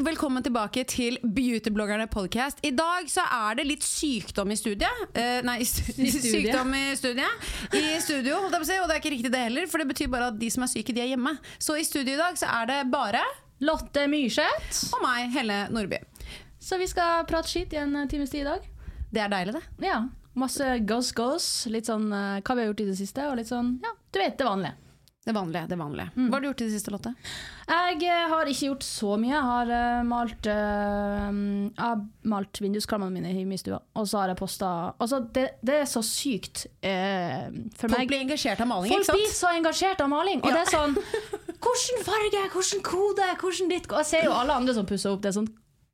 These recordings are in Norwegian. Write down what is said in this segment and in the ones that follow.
Velkommen tilbake til Beautybloggerne podcast. I dag så er det litt sykdom i studiet. Eh, nei, studiet. sykdom i studiet. I studio, holdt jeg på å si, og det er ikke riktig det heller, for det betyr bare at de som er syke, de er hjemme. Så i studio i dag så er det bare Lotte Myrseth. og meg, Helle Nordby. Så vi skal prate skitt i en eh, times tid i dag. Det er deilig, det. Ja. Masse goss-goss. Litt sånn eh, hva vi har gjort i det siste, og litt sånn ja, du vet det vanlige. Det vanlige. det vanlige. Hva har du gjort i det siste, Lotte? Jeg eh, har ikke gjort så mye. Jeg har uh, malt uh, malt vinduskarmene mine i stua, og så har jeg posta Altså, det, det er så sykt uh, for Folk meg. blir engasjert av maling, Folk ikke blir sant? så engasjert av maling. Og Ja. det er sånn Hvordan farge, hvordan kode, hvordan ditt Og jeg ser jo alle andre som pusser opp. Det er sånn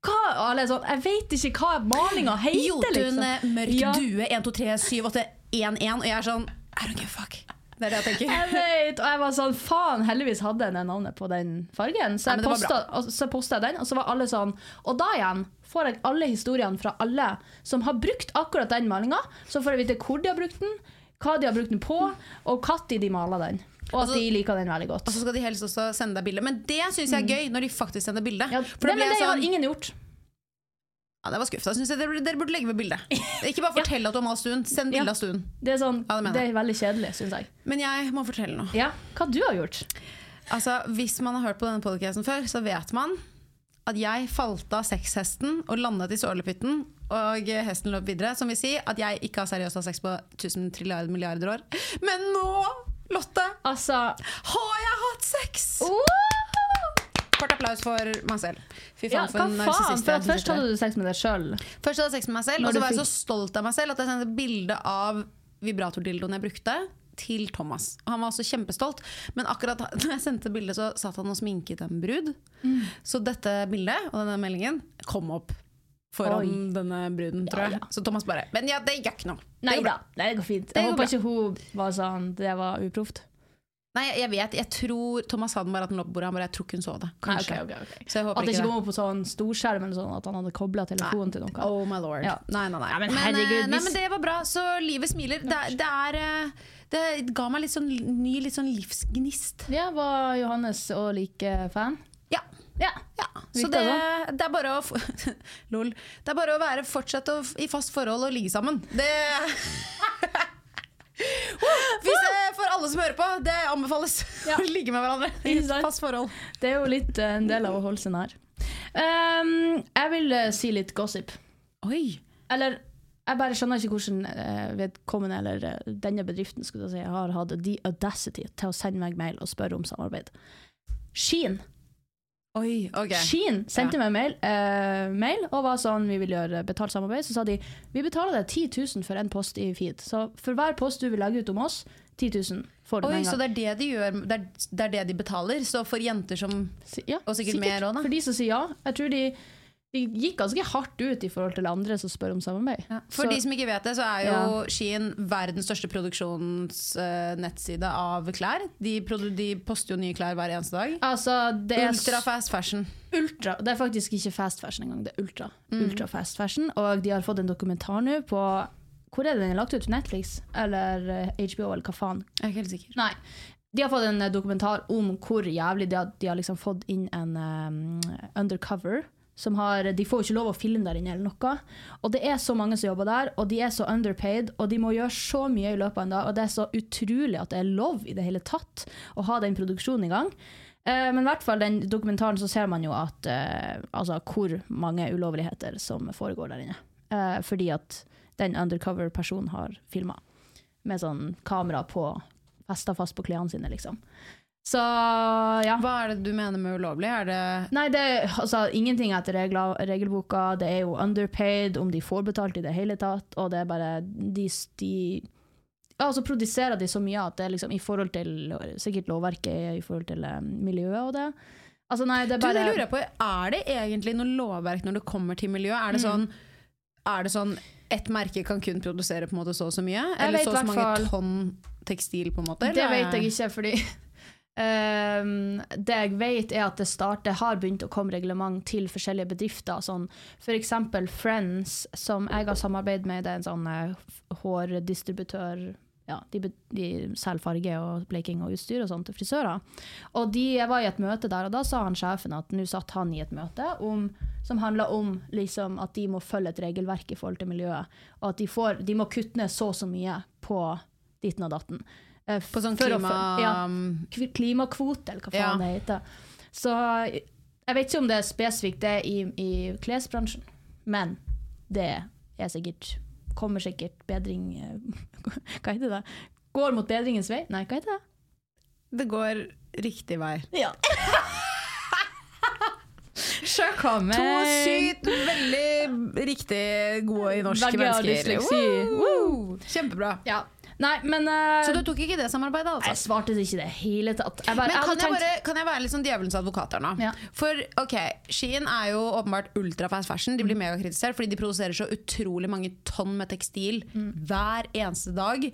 hva, alle sånn, Jeg vet ikke hva malinga heter. Jotun, liksom. mørk Ja. due, 1, 2, 3, 7, 8, 1, 1. Og jeg er sånn I don't give a fuck. Det er det jeg tenker. Jeg vet, og jeg var sånn, faen, heldigvis hadde jeg det navnet på den fargen. Så jeg ja, posta, den, og så var alle sånn Og da igjen får jeg alle historiene fra alle som har brukt akkurat den malinga. Så får jeg vite hvor de har brukt den, hva de har brukt den på, og når de maler den. Og at Altså- de liker den veldig godt. Og så skal de helst også sende deg bilde. Men det syns jeg er gøy, når de faktisk sender bilde. Ja, det, det, men det har sånn ingen gjort. Ja, det var skuffende. Synes jeg dere, dere burde legge ved bildet. Ikke bare fortell at du har malt stuen, send bilde Ja. av stuen. Det er, sånn, Ja, det det er veldig kjedelig, syns jeg. Men jeg må fortelle noe. Ja, Hva du har gjort? Altså, Hvis man har hørt på denne podcasten før, så vet man at jeg falt av sexhesten og landet i sålepytten, og hesten løp videre. Som vil si at jeg ikke har seriøst hatt sex på 1000 trilliard milliarder år. Men nå, Lotte, Altså har jeg hatt sex! Kort applaus for meg selv. Fy faen, ja, for en narsissist Først hadde du sex med deg sjøl. Først hadde jeg sex med meg selv, og så var jeg så stolt av meg selv at jeg sendte bilde av vibratordildoen jeg brukte, til Thomas. Han var også kjempestolt. Men akkurat da jeg sendte bildet, så satt han og sminket en brud. Mm. Så dette bildet og denne meldingen kom opp foran Oi. denne bruden, tror jeg. Ja, ja. Så Thomas bare Men ja, det gjør ikke noe. Nei da, det går fint. Det Jeg håper ikke hun var sånn Det var uproft. Nei, jeg vet. Jeg tror Thomas sa den bare at den lå på bordet. Han bare, jeg tror ikke hun så det. Nei, Kanskje. okay, okay. ok. Så jeg håper At det ikke kom opp på sånn storskjerm eller sånn at han hadde kobla telefonen til noe. Oh my lord. Ja. Nei, nei, nei. Ja, men men, herregud, eh, nei, hvis- men det var bra. Så livet smiler. Det, det er eh, Det ga meg litt sånn ny litt sånn livsgnist. Ja, var Johannes og like fan? Ja. Ja. ja. Så det, det er bare å Lol. Det er bare å være fortsette å, i fast forhold og ligge sammen. Det Hvis det for alle som hører på, det anbefales Ja. å ligge med hverandre i et fast forhold. Det er jo litt uh, en del av å holde seg nær. Um, jeg vil uh, si litt gossip. Oi. Eller jeg bare skjønner ikke hvordan uh, vedkommende eller uh, denne bedriften skulle si, har hatt the audacity til å sende meg mail og spørre om samarbeid. Sheen Oi, ok. Sheen sendte meg mail, eh, mail og var sånn vi vil gjøre betalt samarbeid. Så sa de vi betaler deg 10 000 for en post i feed. Så for hver post du vil legge ut om oss, 10 000 får du Oi, med en så gang. det er det de gjør Det er, det er det de betaler? Så for jenter som Ja, og sikkert mer også, da. For de som sier ja. Jeg tror de, de gikk ganske hardt ut i forhold til andre som spør om samarbeid. For Så- de som ikke vet det, så er jo Ja. Shein verdens største produksjonsnettside av klær. De, de poster jo nye klær hver eneste dag. Altså, det er Ultra fast fashion. ultra. Det er faktisk ikke fast fashion engang, det er ultra. Mm. Ultra fast fashion. Og de har fått en dokumentar nå på Hvor er det den er lagt ut? Netflix? Eller eh, HBO, eller hva faen? Jeg er ikke helt sikker. Nei. De har fått en eh, dokumentar om hvor jævlig de har, de har liksom fått inn en um, undercover. Har, de får jo ikke lov å filme der inne eller noe. Og det er så mange som jobber der, og de er så underpaid, og de må gjøre så mye i løpet av en dag, og det er så utrolig at det er lov i det hele tatt å ha den produksjonen i gang. Eh, men i hvert fall den dokumentaren så ser man jo at eh, altså hvor mange ulovligheter som foregår der inne. Eh, fordi at den undercover-personen har filma med sånn kamera på festa fast på klærne sine, liksom. Så ja. Hva er det du mener med ulovlig? Er det Nei, det er altså, ingenting etter regler, regelboka. Det er jo underpaid, om de får betalt i det hele tatt. Og det er bare De, de ja, så produserer de så mye at det er liksom i forhold til sikkert lovverket, i forhold til um, miljøet og det. Altså, nei, det er Du, det lurer jeg på, Er det egentlig noe lovverk når det kommer til miljø? Er det Mm. sånn, er det sånn ett merke kan kun produsere på en måte så og så mye? Eller så og så mange tonn tekstil, på en måte? Det eller? vet jeg ikke, fordi ehm, Det jeg vet, er at det starter, har begynt å komme reglement til forskjellige bedrifter. Sånn, eksempel Friends, som jeg har samarbeidet med. Det er en sånn uh, hårdistributør. Ja, de, de selger farge og bleking og utstyr og sånt til frisører. Og de, jeg var i et møte der, og da sa han sjefen at nå satt han i et møte om, som handla om liksom, at de må følge et regelverk i forhold til miljøet. Og at de, får, de må kutte ned så og så mye på ditten og datten. Eh, På sånn å klima... ja, klimakvote, eller hva faen Ja. det heter. Så jeg vet ikke om det er spesifikt det i, i klesbransjen, men det er sikkert Kommer sikkert bedring eh, Hva heter det? Går mot bedringens vei? Nei, hva heter det? Det går riktig vei. Ja. Sjøkommer! To sykt veldig riktig gode i norske Begge mennesker. Woo! Kjempebra. Ja. Nei, men uh, Så du tok ikke det samarbeidet, altså? Jeg svarte ikke det hele tatt. Jeg bare, Men kan jeg, tenkt- bare, kan jeg være litt sånn djevelens advokat her nå? Ja. For ok, Shein er jo åpenbart ultrafast fashion. De Mm. blir megakritisert fordi de produserer så utrolig mange tonn med tekstil Mm. hver eneste dag.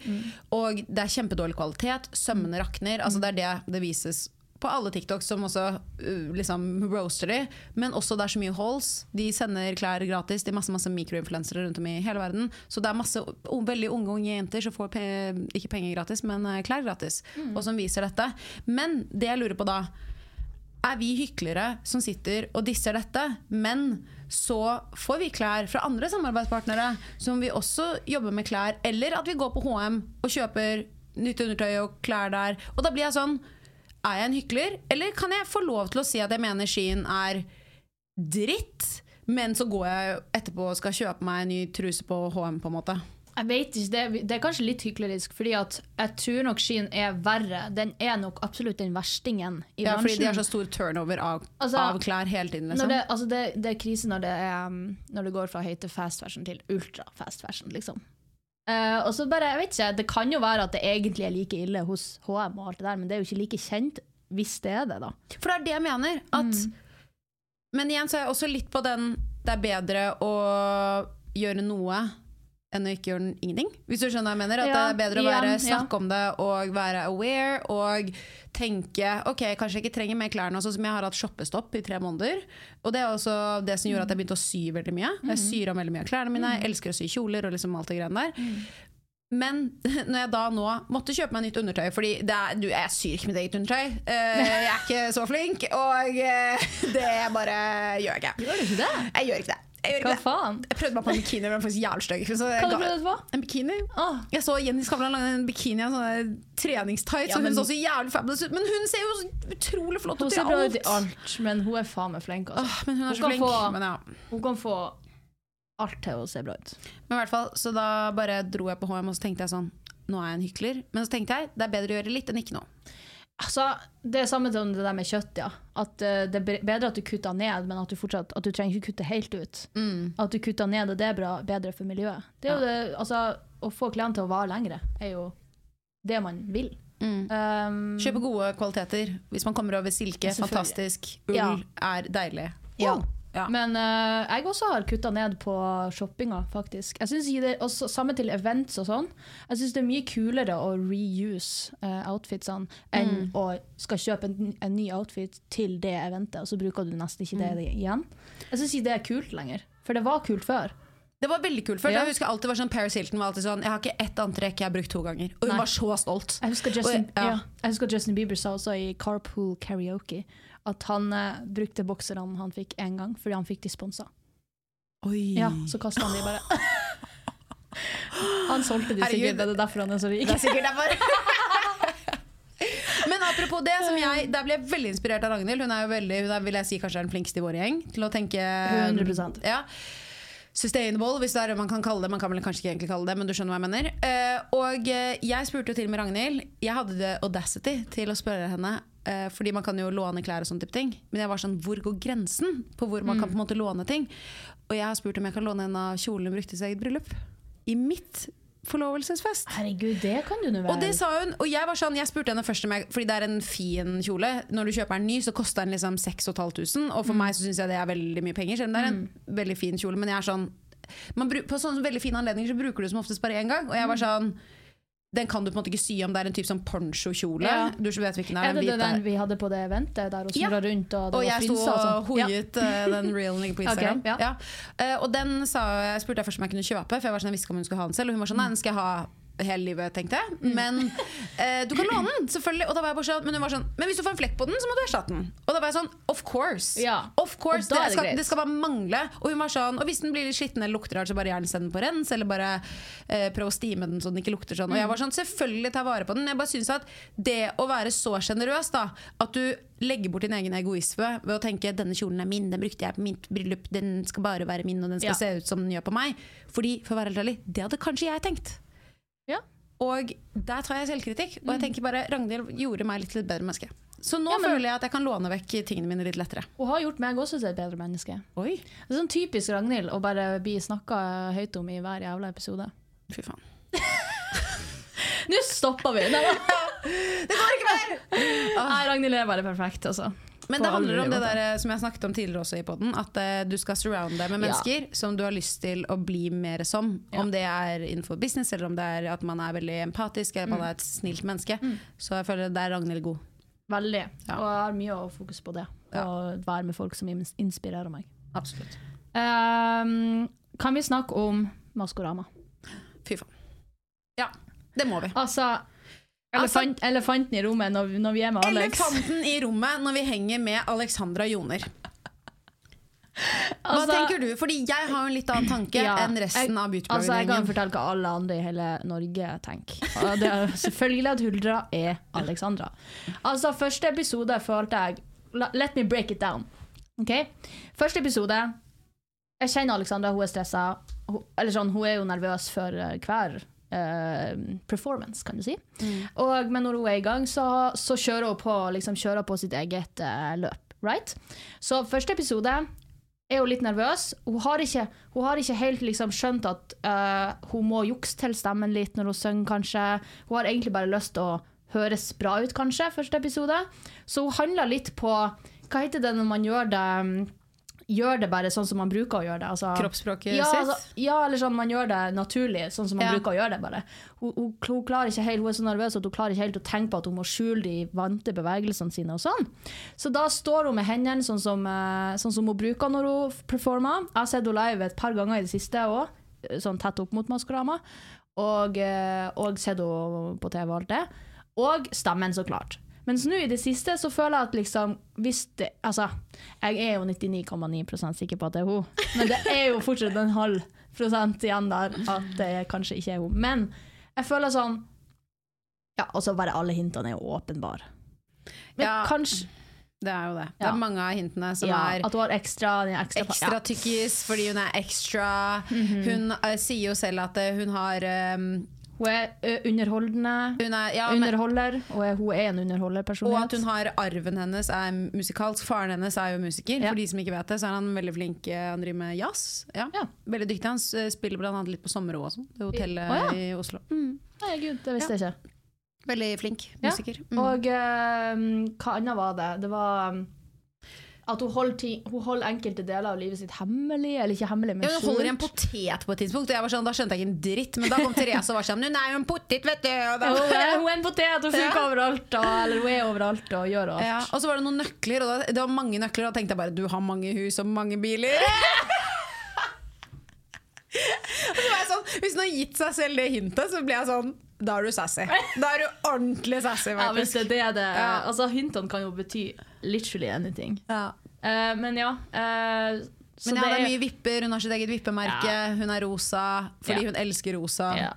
Og det er kjempedårlig kvalitet. Sømmene rakner. Altså Det er det det vises på alle TikToks som også uh, liksom roaster de. Men også det er så mye holes. De sender klær gratis. det er masse, masse mikroinfluensere rundt om i hele verden. Så det er masse veldig unge unge jenter som får pe ikke penger gratis, men eh, klær gratis. Og som viser dette. Men det jeg lurer på da er vi hyklere som sitter og disser dette, men så får vi klær fra andre samarbeidspartnere som vi også jobber med klær, eller at vi går på HM og kjøper nytt undertøy og klær der. Og da blir jeg sånn Er jeg en hykler, eller kan jeg få lov til å si at jeg mener skien er dritt, men så går jeg etterpå og skal kjøpe meg en ny truse på HM, på en måte? Jeg vet ikke, det, det er kanskje litt hyklerisk, fordi at jeg tror nok skien er verre. Den er nok absolutt den verstingen i Ja, fordi bransjen. de har så stor turnover av, Altså, av klær hele tiden. Når Liksom. det, altså det, det er krise når det, er, um, når det går fra høy til fast fashion til ultra fast fashion, liksom. Eh, og så bare, jeg vet ikke, Det kan jo være at det egentlig er like ille hos HM, og alt det der, men det er jo ikke like kjent hvis det er det. da. For det er det jeg mener. At, Men igjen så er jeg også litt på den Det er bedre å gjøre noe enn å ikke gjøre ingenting. Hvis du skjønner hva jeg mener? At Ja, det er bedre å være, igjen, ja. snakke om det og være aware og tenke ok, kanskje jeg ikke trenger mer klær nå, sånn som jeg har hatt shoppestopp i tre måneder. Og det er også det som gjorde at jeg begynte å sy veldig mye. Jeg Mhm. syr om veldig mye av klærne mine, jeg elsker å sy kjoler og liksom alt det greiene der. Men når jeg da nå måtte kjøpe meg nytt undertøy Fordi er, du, jeg syr ikke mitt eget undertøy. Eh, jeg er ikke så flink, og eh, det bare gjør jeg ikke. Gjør du ikke det? Jeg gjør ikke det. Jeg, Hva faen? jeg prøvde meg på en bikini, men faktisk jævlig stygg. Hva du ga- du på? En bikini. Ah. Jeg så Jenny Skavlan lage en bikini i en sånn treningstights, Ja, og hun men- så så jævlig fabulous ut. Men hun ser jo så utrolig flott ut i ser bra ut i alt. alt, men hun er faen meg flink. Altså. Ah, men hun er Hun så flink. få- Men ja. Hun kan få alt til å se bra ut. Men i hvert fall, så da bare dro jeg på HM og så tenkte jeg sånn Nå er jeg en hykler. Men så tenkte jeg det er bedre å gjøre litt enn ikke noe. Altså, det er samme som det der med kjøtt, ja. At uh, det er bedre at du kutter ned, men at du fortsatt At du trenger ikke kutte helt ut. At du kutter ned, og det er bra, bedre for miljøet. Det er altså, Å få klærne til å vare lengre er jo det man vil. Um, Kjøpe gode kvaliteter. Hvis man kommer over silke, fantastisk. Ull Ja. er deilig. Wow. Ja. Men uh, jeg også har kutta ned på shoppinga, faktisk. Jeg synes det, også, Samme til events og sånn. Jeg syns det er mye kulere å reuse uh, outfitsene enn å skal kjøpe en, en ny outfit til det eventet, og så bruker du nesten ikke det igjen. Jeg syns ikke det er kult lenger, for det var kult før. Det var veldig kult før. Ja. Jeg husker alltid var sånn Paris Hilton var alltid sånn Jeg har ikke ett antrekk jeg har brukt to ganger. Og hun Nei. var så stolt. Jeg husker Justin, Og- ja. ja. jeg husker Justin Bieber sa også i Carpool Karaoke at han eh, brukte bokserne han fikk én gang, fordi han fikk de sponsa. Oi. Ja, så kasta han de bare. han solgte de sikkert, det er derfor han er så rik. Det er sikkert derfor. Men apropos det, som jeg, der ble jeg veldig inspirert av Ragnhild. Hun er jo veldig, hun er, vil jeg si kanskje er den flinkeste i vår gjeng til å tenke 100%. Ja. sustainable, hvis det er det man kan kalle det. Man kan vel kanskje ikke egentlig kalle det, men du skjønner hva jeg mener. Eh, og eh, jeg spurte jo til med Ragnhild. Jeg hadde the audacity til å spørre henne. Eh, fordi man kan jo låne klær og sånne type ting. Men jeg var sånn, hvor går grensen på hvor man kan på en måte låne ting? Og jeg har spurt om jeg kan låne en av kjolene hun brukte i sitt eget bryllup. I mitt forlovelsesfest. Herregud, det kan du nå Og det sa hun, og jeg var sånn, jeg spurte henne først om jeg Fordi det er en fin kjole. Når du kjøper en ny, så koster den liksom 6500. Og for meg så syns jeg det er veldig mye penger. Selv om det er en veldig fin kjole. Men jeg er sånn man, På sånne veldig fine anledninger så bruker du som oftest bare én gang. Og jeg var sånn Den kan du på en måte ikke sy om det er en type sånn poncho-kjole. Ja. Du vet hvilken Er er. det en det den der. vi hadde på det eventet der og Ja. rundt? Og Og jeg sto og hoiet Ja. eh, den reelen ligger på Instagram. Okay, ja. ja. Eh, og den sa, jeg spurte jeg først om jeg kunne kjøpe, for jeg var sånn, jeg visste ikke om hun skulle ha den selv. Og hun var sånn, nei, den skal jeg ha hele livet, tenkte jeg. Mm. Men eh, du kan låne den, selvfølgelig. Og da var jeg bare sånn, men hun var sånn, men hvis du får en flekk på den, så må du erstatte den. Og da var jeg sånn, of course. Ja. Of course. Det, det skal, det skal bare mangle. Og hun var sånn, og hvis den blir litt skitten eller lukter rart, så bare gjerne send den på rens, eller bare eh, prøv å stime den så den ikke lukter sånn. Og Mm. jeg var sånn, selvfølgelig ta vare på den. Jeg bare synes at det å være så generøs, da, at du legger bort din egen egoisme ved å tenke denne kjolen er min, den brukte jeg på mitt bryllup, den skal bare være min, og den skal Ja. se ut som den gjør på meg. Fordi, for å være helt ærlig, det hadde kanskje jeg tenkt. Ja. Og der tar jeg selvkritikk. Og jeg tenker bare, Ragnhild gjorde meg litt til et bedre menneske. Så nå Ja, men- føler jeg at jeg kan låne vekk tingene mine litt lettere. Hun har gjort meg også til et bedre menneske. Oi, Det er sånn typisk Ragnhild å bare bli snakka høyt om i hver jævla episode. fy faen. Nå stopper vi! Nei, Det går ikke mer! Nei, Ragnhild er bare perfekt, altså. Men det handler om det der eh, som jeg snakket om tidligere også i podden, at uh, du skal surround deg med Ja. mennesker som du har lyst til å bli mer som. Ja. Om det er innenfor business, eller om det er at man er veldig empatisk, eller Mm. man er et snilt menneske. Så jeg føler der er Ragnhild god. Veldig. Ja. Og jeg har mye å fokusere på det. Ja. Og være med folk som inspirerer meg. Absolutt. Um, kan vi snakke om Maskorama? Fy faen. Ja, det må vi. Altså, elefant, elefanten i rommet når, når vi er med Alex. Elefanten i rommet når vi henger med Alexandra Joner. Hva Altså- tenker du? Fordi jeg har en litt annen tanke Ja, enn resten av Altså, jeg kan fortelle hva alle andre i hele Norge tenker. Og det er selvfølgelig at Huldra er Alexandra. Altså, første episode følte jeg Let me break it down. Ok? Første episode Jeg kjenner Alexandra, hun er stressa. Hun, eller sånn, hun er jo nervøs for eh, hver eh, performance, kan du si. Og, men når hun er i gang, så, så kjører hun på, liksom, kjører på sitt eget uh, løp. Right? Så første episode er hun litt nervøs. Hun har ikke, hun har ikke helt liksom skjønt at uh, hun må jukse til stemmen litt når hun synger, kanskje. Hun har egentlig bare lyst til å høres bra ut, kanskje, første episode. Så hun handler litt på Hva heter det når man gjør det mm, Gjør det bare sånn som man bruker å gjøre det? Altså, Kroppsspråket ja, sitt? altså, ja, eller sånn man gjør det naturlig, sånn som man Ja. bruker å gjøre det. bare. Hun, hun, hun, klarer ikke helt, hun er så nervøs at hun klarer ikke helt å tenke på at hun må skjule de vante bevegelsene sine. og sånn. Så da står hun med hendene sånn som, eh, sånn som hun bruker når hun performer. Jeg har sett henne live et par ganger i det siste òg, sånn tett opp mot Maskorama. Og, eh, og sett henne på TV og alt det. Og stemmen, så klart. Mens nå i det siste så føler jeg at liksom hvis det, Altså, jeg er jo 99,9% sikker på at det er hun, men det er jo fortsatt en halv prosent igjen der at det kanskje ikke er hun. Men jeg føler sånn Ja, og så bare alle hintene er jo åpenbare. Men Ja. kanskje Det er jo det. Det er mange av hintene som ja, er at hun har ekstra, ekstra, ekstra tykkis fordi hun er ekstra. Hun uh, sier jo selv at uh, hun har ja. Hun er ø, underholdende. hun er, ja, underholder, og er- hun er en Og at hun har arven hennes er musikalsk. Faren hennes er jo musiker. Ja. For de som ikke vet det, så er han veldig flink. eh, Han driver med jazz. Ja. Ja. Veldig dyktig. Han spiller bl.a. litt på Sommerå og sånn. Det hotellet ja. i Oslo. Mm. Nei, gud, det visste jeg ikke. Veldig flink Ja. musiker. Mm. Og uh, hva annet var det? Det var um, at hun holder, ting, hun holder enkelte deler av livet sitt hemmelig, eller ikke hemmelig, men ja, hun holder en potet på et tidspunkt, og jeg var sånn, da skjønte jeg ikke en dritt. Men da kom Therese og var sånn Hun er jo en potet, vet du! Da, Ja, Hun er, hun er en potet, hun funker Ja. overalt, og, eller hun er overalt og gjør alt. Ja, og så var det noen nøkler, og da, det var mange nøkler, og da tenkte jeg bare du har mange hus og mange biler. og så var jeg sånn, Hvis hun har gitt seg selv det hintet, så blir jeg sånn Da er du sassy. Da er du ordentlig sassy, Ja, hvis det er det Ja. Altså, hintene kan jo bety literally anything. Ja. Uh, men ja. Uh, så Men ja, det er mye vipper, hun har sitt eget vippemerke, Ja. hun er rosa fordi Ja. hun elsker rosa. ja.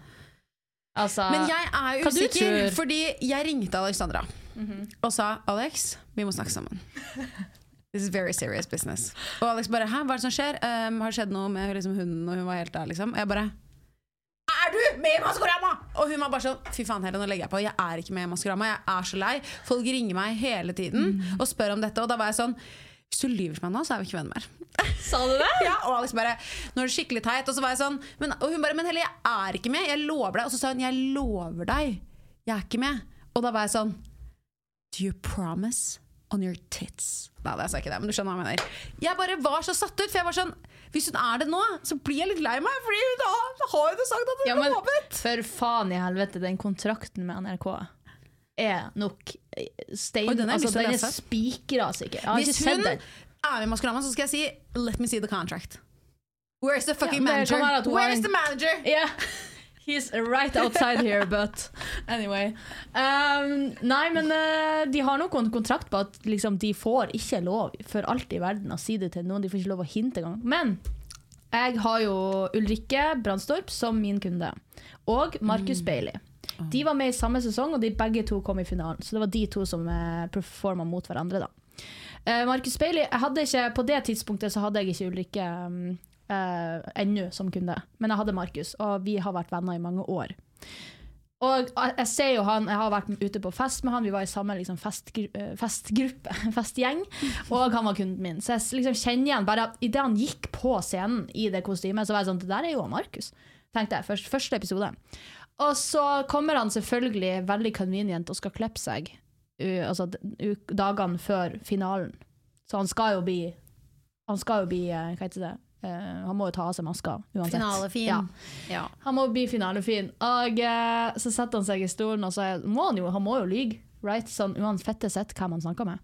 Altså, Men jeg er usikker, fordi jeg ringte Alexandra Mhm. og sa Alex, vi må snakke sammen. This is very serious business. Og Alex bare Hæ, hva er det som skjer? Um, har det skjedd noe med liksom, hunden? Og hun var helt der, liksom. Og jeg bare Er du med i Maskorama?! Og hun var bare sånn Fy faen heller, nå legger jeg på. Jeg er ikke med i Maskorama. Jeg er så lei. Folk ringer meg hele tiden og spør om dette, og da var jeg sånn hvis du lyver for meg nå, så er vi ikke venner mer. Sa du det? Ja, og Alex bare Nå er det skikkelig teit. Og så var jeg sånn men, Og hun bare Men Helle, jeg er ikke med. Jeg lover deg. Og så sa hun Jeg lover deg. Jeg er ikke med. Og da var jeg sånn Do you promise on your tits? Nei, det sa jeg ikke det, men du skjønner hva jeg mener. Jeg bare var så satt ut, for jeg var sånn Hvis hun er det nå, så blir jeg litt lei meg, Fordi hun har- har jo sagt at hun Ja, men lovet. for faen i helvete, den kontrakten med NRK er nok eh, stein... Oi, den er, altså, den er spikra, sikkert. Jeg har Hvis hun er med i Maskorama, så skal jeg si Let me see the contract. Where's the fucking Ja, manager? har Where's the manager? Yeah. He's right outside here, but anyway. Um, nei, men uh, de har nok en kontrakt på at liksom, de får ikke lov for alt i verden å si det til noen. De får ikke lov å hinte engang. Men jeg har jo Ulrikke Brandstorp som min kunde. Og Markus Bailey. De var med i samme sesong, og de begge to kom i finalen. Så det var de to som uh, performa mot hverandre, da. Uh, Markus Bailey jeg hadde ikke, På det tidspunktet så hadde jeg ikke Ulrikke um, uh, ennå som kunde, men jeg hadde Markus, og vi har vært venner i mange år. Og jeg, ser jo han, jeg har vært ute på fest med han, vi var i samme liksom, festgru, eh, festgruppe, festgjeng, og han var kunden min. Så jeg liksom kjenner igjen bare Idet han gikk på scenen i det kostymet, så var jeg sånn Det der er jo Markus, tenkte jeg. Først, første episode. Og så kommer han selvfølgelig veldig convenient og skal klippe seg uh, altså, dagene før finalen. Så han skal jo bli Han skal jo bli uh, Hva heter det? Uh, han må jo ta av seg maska uansett. Finalefin. Ja. Ja. Han må bli finalefin. Og uh, så setter han seg i stolen, og så er- må han jo, han må jo lyge. Right? Sånn, uansett hvem han snakker med.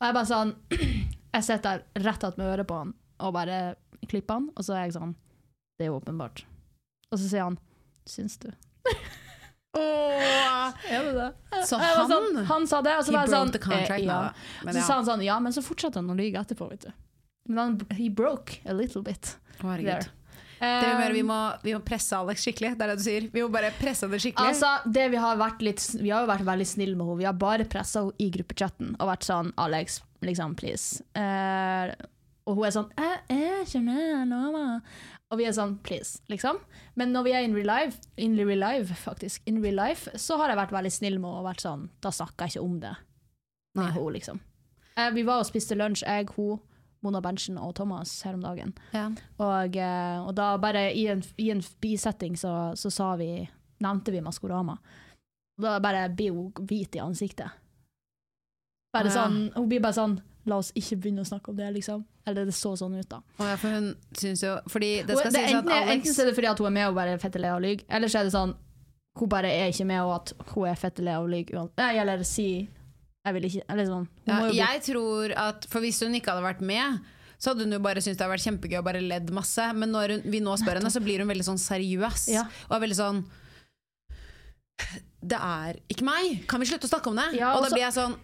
Og jeg bare sånn Jeg sitter der rett attmed øret på han og bare klipper han, og så er jeg sånn Det er jo åpenbart. Og så sier han Syns du? Åh. Er det det? Så han sånn, han sa det, og så var jeg sånn eh, ja. Så sa han sånn Ja, men så fortsetter han å lyge etterpå, vet du. Men han, he broke a little bit. Å, herregud. Det vi, vi, Um, må, vi må presse Alex skikkelig. Det er det du sier. Vi må bare presse det skikkelig. Altså, det vi har vært litt Vi har jo vært veldig snille med henne. Vi har bare pressa henne i gruppechatten og vært sånn Alex, liksom, please. Uh, og hun er sånn Jeg er ikke med, lover. Og vi er sånn please, liksom. Men når vi er in real life, in real life faktisk, in real life, så har jeg vært veldig snill med henne og vært sånn Da snakker jeg ikke om det med henne, liksom. Uh, vi var og spiste lunsj, jeg, hun, Mona Berntsen og Thomas her om dagen. Ja. Og, eh, og da bare i en, i en bisetting så, så sa vi nevnte vi Maskorama. Da bare blir hun hvit i ansiktet. Bare ja. sånn, Hun blir bare sånn La oss ikke begynne å snakke om det, liksom. Eller det så sånn ut, da. Ja, for hun syns jo Fordi det skal det, sies at Alex enten er det fordi hun er med og bare fette le og lyver, eller så er det sånn hun bare er ikke med, og at hun er fette le og lyver. Eller si Jeg vil ikke Eller sånn. Ja, Jeg tror at For hvis hun ikke hadde vært med, så hadde hun jo bare syntes det hadde vært kjempegøy og bare ledd masse. Men når hun, vi nå spør henne, så blir hun veldig sånn seriøs. Ja. Og er veldig sånn Det er ikke meg! Kan vi slutte å snakke om det? Ja, og og da blir jeg sånn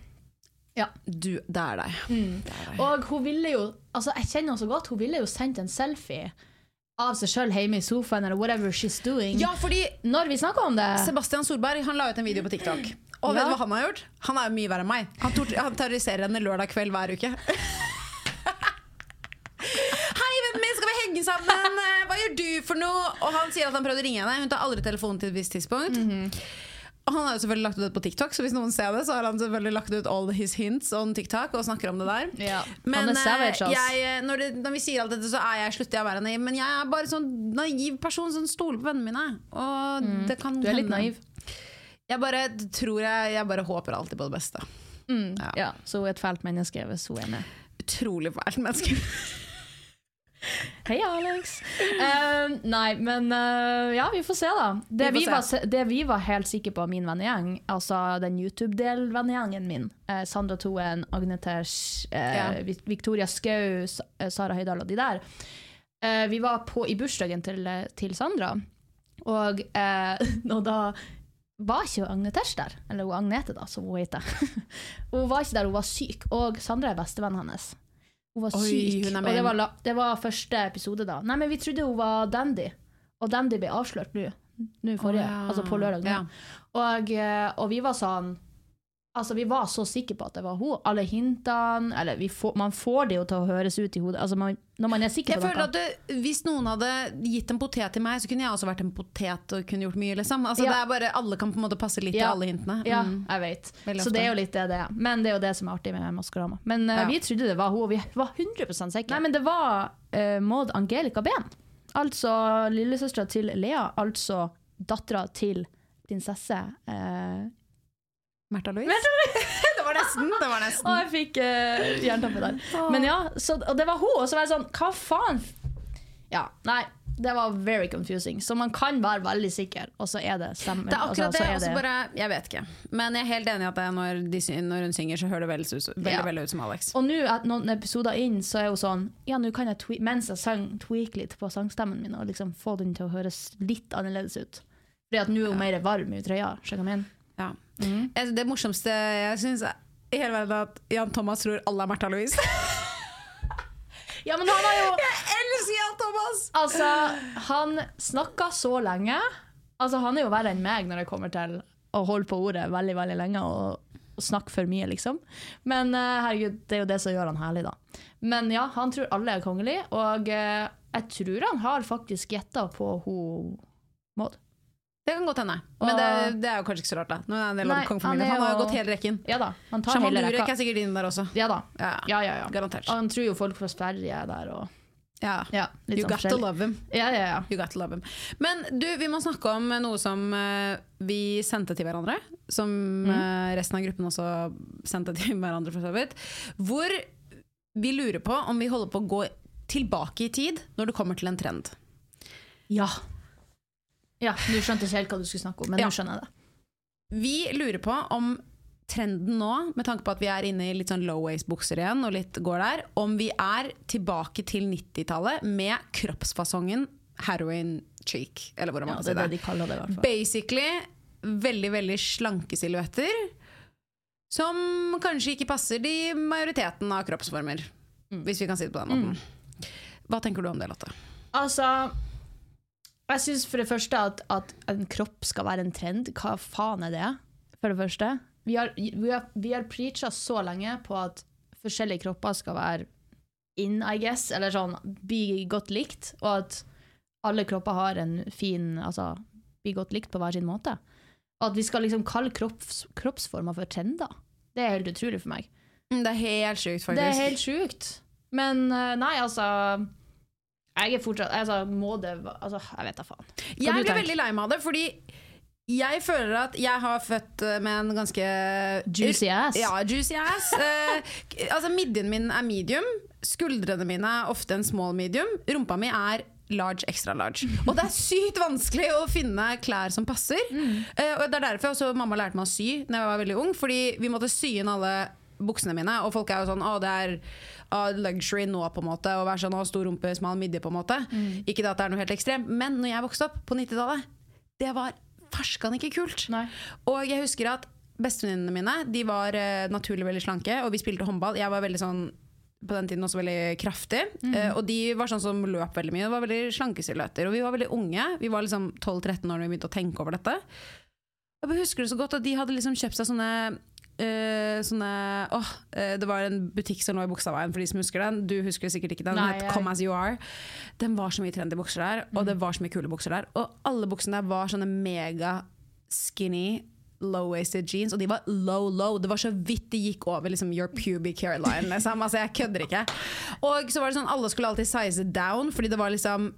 Ja. Du, det er deg. Mm. Deg. Og hun ville jo Altså, jeg kjenner henne så godt. Hun ville jo sendt en selfie av seg sjøl hjemme i sofaen, eller whatever she's doing. Ja, fordi Når vi snakker om det Sebastian Solberg han la ut en video på TikTok. Og vet du hva han har gjort? Han er jo mye verre enn meg. Han, han terroriserer henne lørdag kveld hver uke. Hei, vennen min, skal vi henge sammen? Eh, Hva gjør du for noe? Og han sier at han prøvde å ringe henne. Hun tar aldri telefonen til et visst tidspunkt. Mhm. Og han har jo selvfølgelig lagt ut det på TikTok, så hvis noen ser det, så har han selvfølgelig lagt ut all his hints on TikTok og snakker om det der. ja. Men er savage, jeg, eh, når, det, når vi sier alt dette, så er jeg, slutter jeg å være naiv. Men jeg er bare sånn naiv person som stoler på vennene mine. Og det kan Mm. Du er litt naiv. Jeg bare tror jeg, jeg bare håper alltid på det beste. Mm. Ja. Ja. så hun er et fælt menneske hvis hun er med. Utrolig fælt menneske. Hei, Alex. Uh, nei, men uh, ja, vi får se, da. Det Vi vi, se. var, det vi var helt sikre på, min vennegjeng, altså den YouTube-del-vennegjengen min, uh, Sandra Toen, Agnetesh, eh, Ja. Victoria Skau, Sara Høydahl og de der, vi var på i bursdagen til, til Sandra, og, og da var ikke Agnetesh der, eller hun Agnete da, som hun heter. hun var ikke der, hun var syk, og Sandra er bestevennen hennes. Hun var Oi, syk, og det var, det var første episode da. Nei, men vi trodde hun var Dandy, og Dandy ble avslørt nå, nå forrige, oh, ja. altså på lørdag. Ja. Og, eh, og vi var sånn, Altså, Vi var så sikre på at det var hun. Alle hintene eller vi får, Man får det jo til å høres ut i hodet. Altså, man, Når man er sikker Jeg på føler noe. at det, Hvis noen hadde gitt en potet til meg, så kunne jeg også vært en potet og kunne gjort mye. liksom altså, Ja. det er bare, Alle kan på en måte passe litt Ja. til alle hintene. Ja, Mm. jeg vet. Veldig Så det er jo litt det det er. Men det er jo det som er artig med Maskorama. Men uh, Ja. vi trodde det var hun, og vi var 100% sikre. Nei, men det var uh, Maud Angelica Behn. Altså lillesøstera til Lea. Altså dattera til prinsesse eh, Märtha Louise? det var nesten! det var nesten Og jeg fikk uh, jernteppe der. Men ja, så, og det var hun, og så var jeg sånn Hva faen? Ja, nei. Det var very confusing. Så man kan være veldig sikker, og så er det stemmer. Det er akkurat altså, det. så er og så bare, jeg vet ikke. Men jeg er helt enig i at det når, de, når hun synger, så hører det veldig, veldig, Ja. veldig ut som Alex. Og nå, noen episoder inn, så er hun sånn Ja, nå kan jeg mens jeg sang, tweake litt på sangstemmen min og liksom få den til å høres litt annerledes ut. Fordi at nå er hun mer varm i trøya. Skjønner du hva jeg mener? Ja. Jeg- Det morsomste jeg syns i hele verden, er at Jan Thomas tror alle er Märtha Louise. Ja, men han har jo jeg elsker Jan Thomas! Altså, han snakka så lenge. Altså, han er jo verre enn meg når det kommer til å holde på ordet veldig veldig lenge og, og snakke for mye, liksom. Men uh, herregud, det er jo det som gjør han herlig, da. Men ja, han tror alle er kongelige, og uh, jeg tror han har faktisk gjetta på hun Maud. Det kan godt hende. Men det, det er jo kanskje ikke så rart, da. Nå er en del av kongefamilien. han har jo- gått hele rekken. Ja da, han tar Shaman hele Durek er sikkert inn der også. Ja da. Ja, Ja, ja, ja. Garantert. Og han tror jo folk fra Sverige er der og Ja. ja, You sånn got to love him. Ja, ja, ja. You got to love him. Men du, vi må snakke om noe som uh, vi sendte til hverandre. Som eh, resten av gruppen også sendte til hverandre, for så vidt. Hvor vi lurer på om vi holder på å gå tilbake i tid når det kommer til en trend. Ja. Ja, Du skjønte ikke helt hva du skulle snakke om, men Ja. nå skjønner jeg det. Vi lurer på om trenden nå, med tanke på at vi er inne i litt sånn low-waste-bukser igjen, og litt går der, om vi er tilbake til 90-tallet med kroppsfasongen heroin cheek, eller hvordan Ja, man det kan si det det. de kaller det, i hvert fall. Basically veldig, veldig slanke silhuetter. Som kanskje ikke passer de majoriteten av kroppsformer, Mm. hvis vi kan si det på den måten. Hva tenker du om det, Lotte? Altså Jeg syns for det første at, at en kropp skal være en trend. Hva faen er det? For det første. Vi har, vi har, vi har preacha så lenge på at forskjellige kropper skal være in, I guess, eller sånn bli godt likt, og at alle kropper har en fin Altså bli godt likt på hver sin måte. Og at vi skal liksom kalle kropps, kroppsformer for trender. Det er helt utrolig for meg. Mm, Det er helt sjukt, faktisk. Det er helt sjukt. Men eh, nei, altså Jeg er fortsatt altså, Må det Altså, jeg vet da faen. Hva Jeg blir veldig lei meg av det, fordi jeg føler at jeg har født eh, med en ganske Juicy ass. Ja, juicy ass. Eh, altså Midjen min er medium, skuldrene mine er ofte en small medium, rumpa mi er large, extra large. Og det er sykt vanskelig å finne klær som passer. Eh, og det er derfor også mamma lærte meg å sy da jeg var veldig ung, fordi vi måtte sy inn alle buksene mine, og folk er jo sånn Å, det er ah, luxury nå, på en måte, å være sånn å, stor rumpe, smal midje, på en måte. Ikke det at det er noe helt ekstremt, men når jeg vokste opp på 90-tallet, det var ferskan ikke kult. Nei. Og jeg husker at bestevenninnene mine De var uh, naturlig veldig slanke, og vi spilte håndball. Jeg var veldig sånn på den tiden også veldig kraftig. Eh, og de var sånn som løp veldig mye. Det var veldig slanke silhuetter. Og vi var veldig unge. Vi var liksom 12-13 år da vi begynte å tenke over dette. Jeg husker det så godt at de hadde liksom kjøpt seg sånne eh, sånne åh, eh, Det var en butikk som lå i Bogstadveien, for de som husker den. Du husker sikkert ikke den. Den het Come As You Are. Den var så mye trendy bukser der, og det var så mye kule bukser der. Og alle buksene der var sånne mega skinny low-waisted jeans, og de var low, low. Det var så vidt det gikk over liksom, your pubic hairline. Liksom. Altså, jeg kødder ikke. Og så var det sånn, alle skulle alltid size down, fordi det var liksom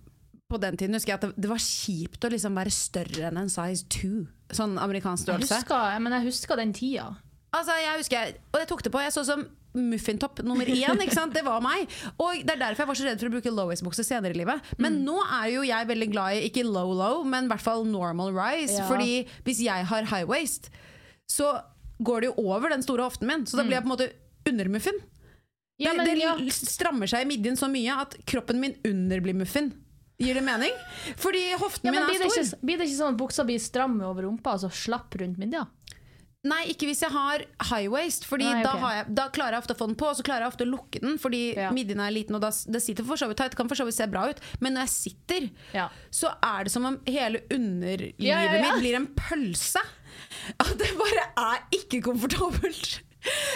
på den tiden husker jeg at det, det var kjipt å liksom være større enn en size 2. Sånn amerikansk Jeg størrelse. husker, men jeg husker den tida. Altså, jeg husker, og jeg tok det på. Jeg så som muffintopp nummer én. Ikke sant? Det var meg. Og Det er derfor jeg var så redd for å bruke low-waist-bukse senere i livet. Men Mm. nå er jo jeg veldig glad i ikke low-low, men i hvert fall normal rise. Ja. Fordi hvis jeg har high waist, så går det jo over den store hoften min. Så da blir jeg på en måte undermuffin. Mm. Ja, det men det ja. strammer seg i midjen så mye at kroppen min under blir muffin. Gir det mening? Fordi hoften Ja, min er blir det, stor. ikke, blir det ikke sånn at buksa blir stram over rumpa, altså slapp rundt midja? Nei, ikke hvis jeg har high waist, Fordi Nei, da, har jeg, da klarer jeg ofte å få den på, og så klarer jeg ofte å lukke den, fordi Ja. midjen er liten, og da, det sitter for så vidt tight, kan for så vidt se bra ut, men når jeg sitter, Ja. så er det som om hele underlivet Ja, mitt blir en pølse. at det bare er ikke komfortabelt.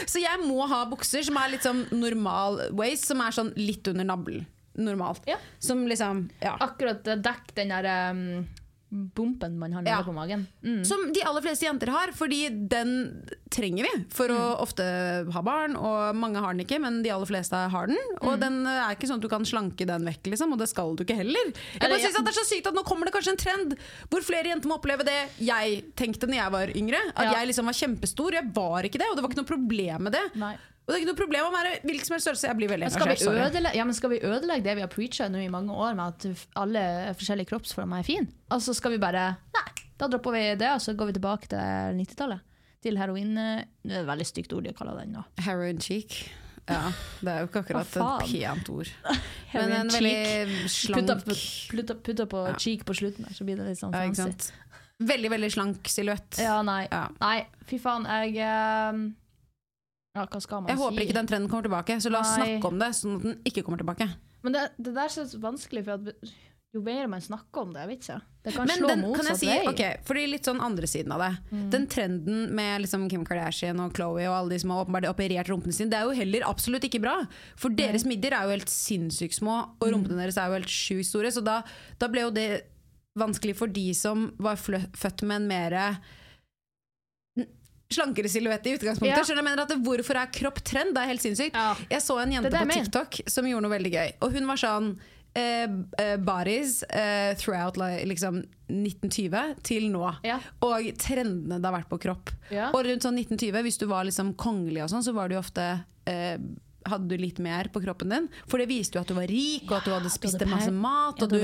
Så jeg må ha bukser som er litt sånn normal waist, som er sånn litt under navlen. Normalt. Som liksom Ja. Akkurat dekk den der um, bumpen man har nede Ja. på magen. Mm. Som de aller fleste jenter har, fordi den trenger vi for å ofte ha barn. Og mange har den ikke, men de aller fleste har den. Og den er ikke sånn at du kan slanke den vekk, liksom, og det skal du ikke heller. Jeg bare synes at Det er så sykt at nå kommer det kanskje en trend hvor flere jenter må oppleve det jeg tenkte når jeg var yngre. At Ja. jeg liksom var kjempestor. Jeg var ikke det, og det var ikke noe problem med det. Nei. Og det er ikke noe problem å være hvilken som helst størrelse. Jeg blir veldig Men skal, vi engasjert. ødelegge, ja, men skal vi ødelegge det vi har preacha nå i mange år, med at alle forskjellige kroppsformer er fine? Altså skal vi bare Nei, da dropper vi det, og så går vi tilbake til 90-tallet. Til heroin eh, Det er et veldig stygt ord de kaller den nå. Heroin cheek. Ja, det er jo ikke akkurat et pent ord. Men en veldig slank Putta, på Ja. cheek på slutten der, så blir det litt sånn fancy. Ja, Veldig, veldig slank silhuett. Ja, nei. Ja. nei. Fy faen, jeg eh, Ja, hva skal man Jeg si? håper ikke den trenden kommer tilbake, så la oss Nei. snakke om det sånn at den ikke kommer tilbake. Men det, det der er så vanskelig, for at jo mer man snakker om det, jeg vet ikke. Det kan Men slå den, kan jeg motsatt si, vei. Okay, fordi litt sånn andre siden av det. Mm. Den trenden med liksom Kim Kardashian og Chloé og alle de som har åpenbart operert rumpene sine, det er jo heller absolutt ikke bra. For deres midjer er jo helt sinnssykt små, Mm. og rumpene deres er jo helt sjukt store. Så da, da ble jo det vanskelig for de som var født med en mer slankere silhuett i utgangspunktet. Ja. Skjønner? Jeg mener at det, Hvorfor er kropp trend? Det er helt sinnssykt. Ja. Jeg så en jente på TikTok med. Som gjorde noe veldig gøy. Og hun var sånn eh, eh, Bodies eh, throughout li- liksom 1920 til nå. Ja. Og trendene det har vært på kropp. Og rundt sånn 1920, hvis du var liksom kongelig og sånn, så var du ofte eh, hadde du litt mer på kroppen din. For det viste jo at du var rik, og at du hadde spist masse mat. Og du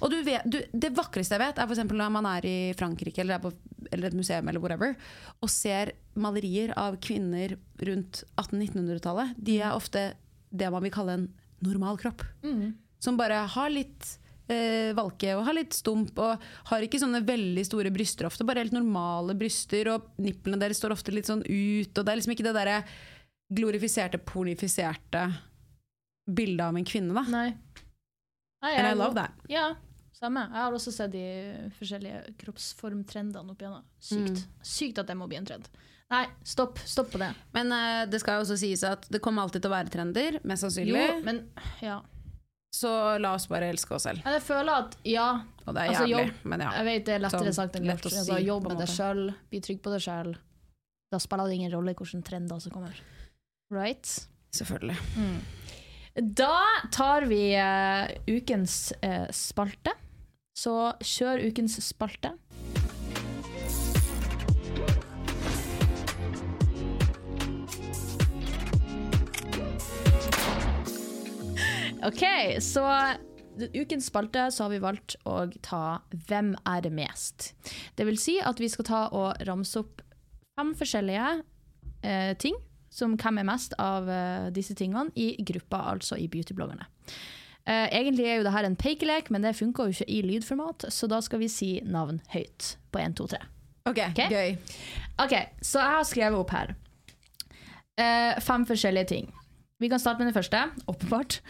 og du vet, du, det vakreste jeg vet, er eksempel når man er i Frankrike eller, er på, eller et museum eller whatever, og ser malerier av kvinner rundt 1800-1900-tallet. De er ofte det man vil kalle en normal kropp. Mm. Som bare har litt eh, valke og har litt stump og har ikke sånne veldig store bryster ofte. Bare helt normale bryster, og nipplene deres står ofte litt sånn ut. Og det er liksom ikke det derre glorifiserte, pornifiserte bildet av en kvinne, da. Nei. Nei, And I love that. Ja, samme. Jeg har også sett de forskjellige kroppsformtrendene opp igjennom. Sykt. Mm. Sykt at det må bli en trend. Nei, stopp. Stopp på det. Men uh, det skal jo også sies at det kommer alltid til å være trender, mest Jo, sannsynlig. men ja. Så la oss bare elske oss selv. Jeg føler at ja, Og det er Altså, jævlig, jobb- men ja. jeg vet det er lettere Sånn, sagt enn lett gjort. å Altså, jobb med deg sjøl, bli trygg på deg sjøl. Da spiller det ingen rolle hvilke trender som kommer. Right? Selvfølgelig. Da tar vi uh, ukens uh, spalte. Så kjør ukens spalte. OK, så ukens spalte så har vi valgt å ta Hvem er det mest? Det vil si at vi skal ta og ramse opp fem forskjellige eh, ting som hvem er mest av eh, disse tingene i gruppa, altså i beautybloggerne. Eh, egentlig er jo det her en pekelek, men det funker jo ikke i lydformat, så da skal vi si navn høyt på 1, 2, 3. Ok, Ok. gøy. Ok, så jeg har skrevet opp her uh, fem forskjellige ting. Vi kan starte med det første, åpenbart.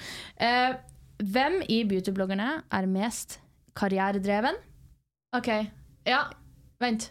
Uh, hvem i beautybloggerne er mest karrieredreven? OK. Ja, vent.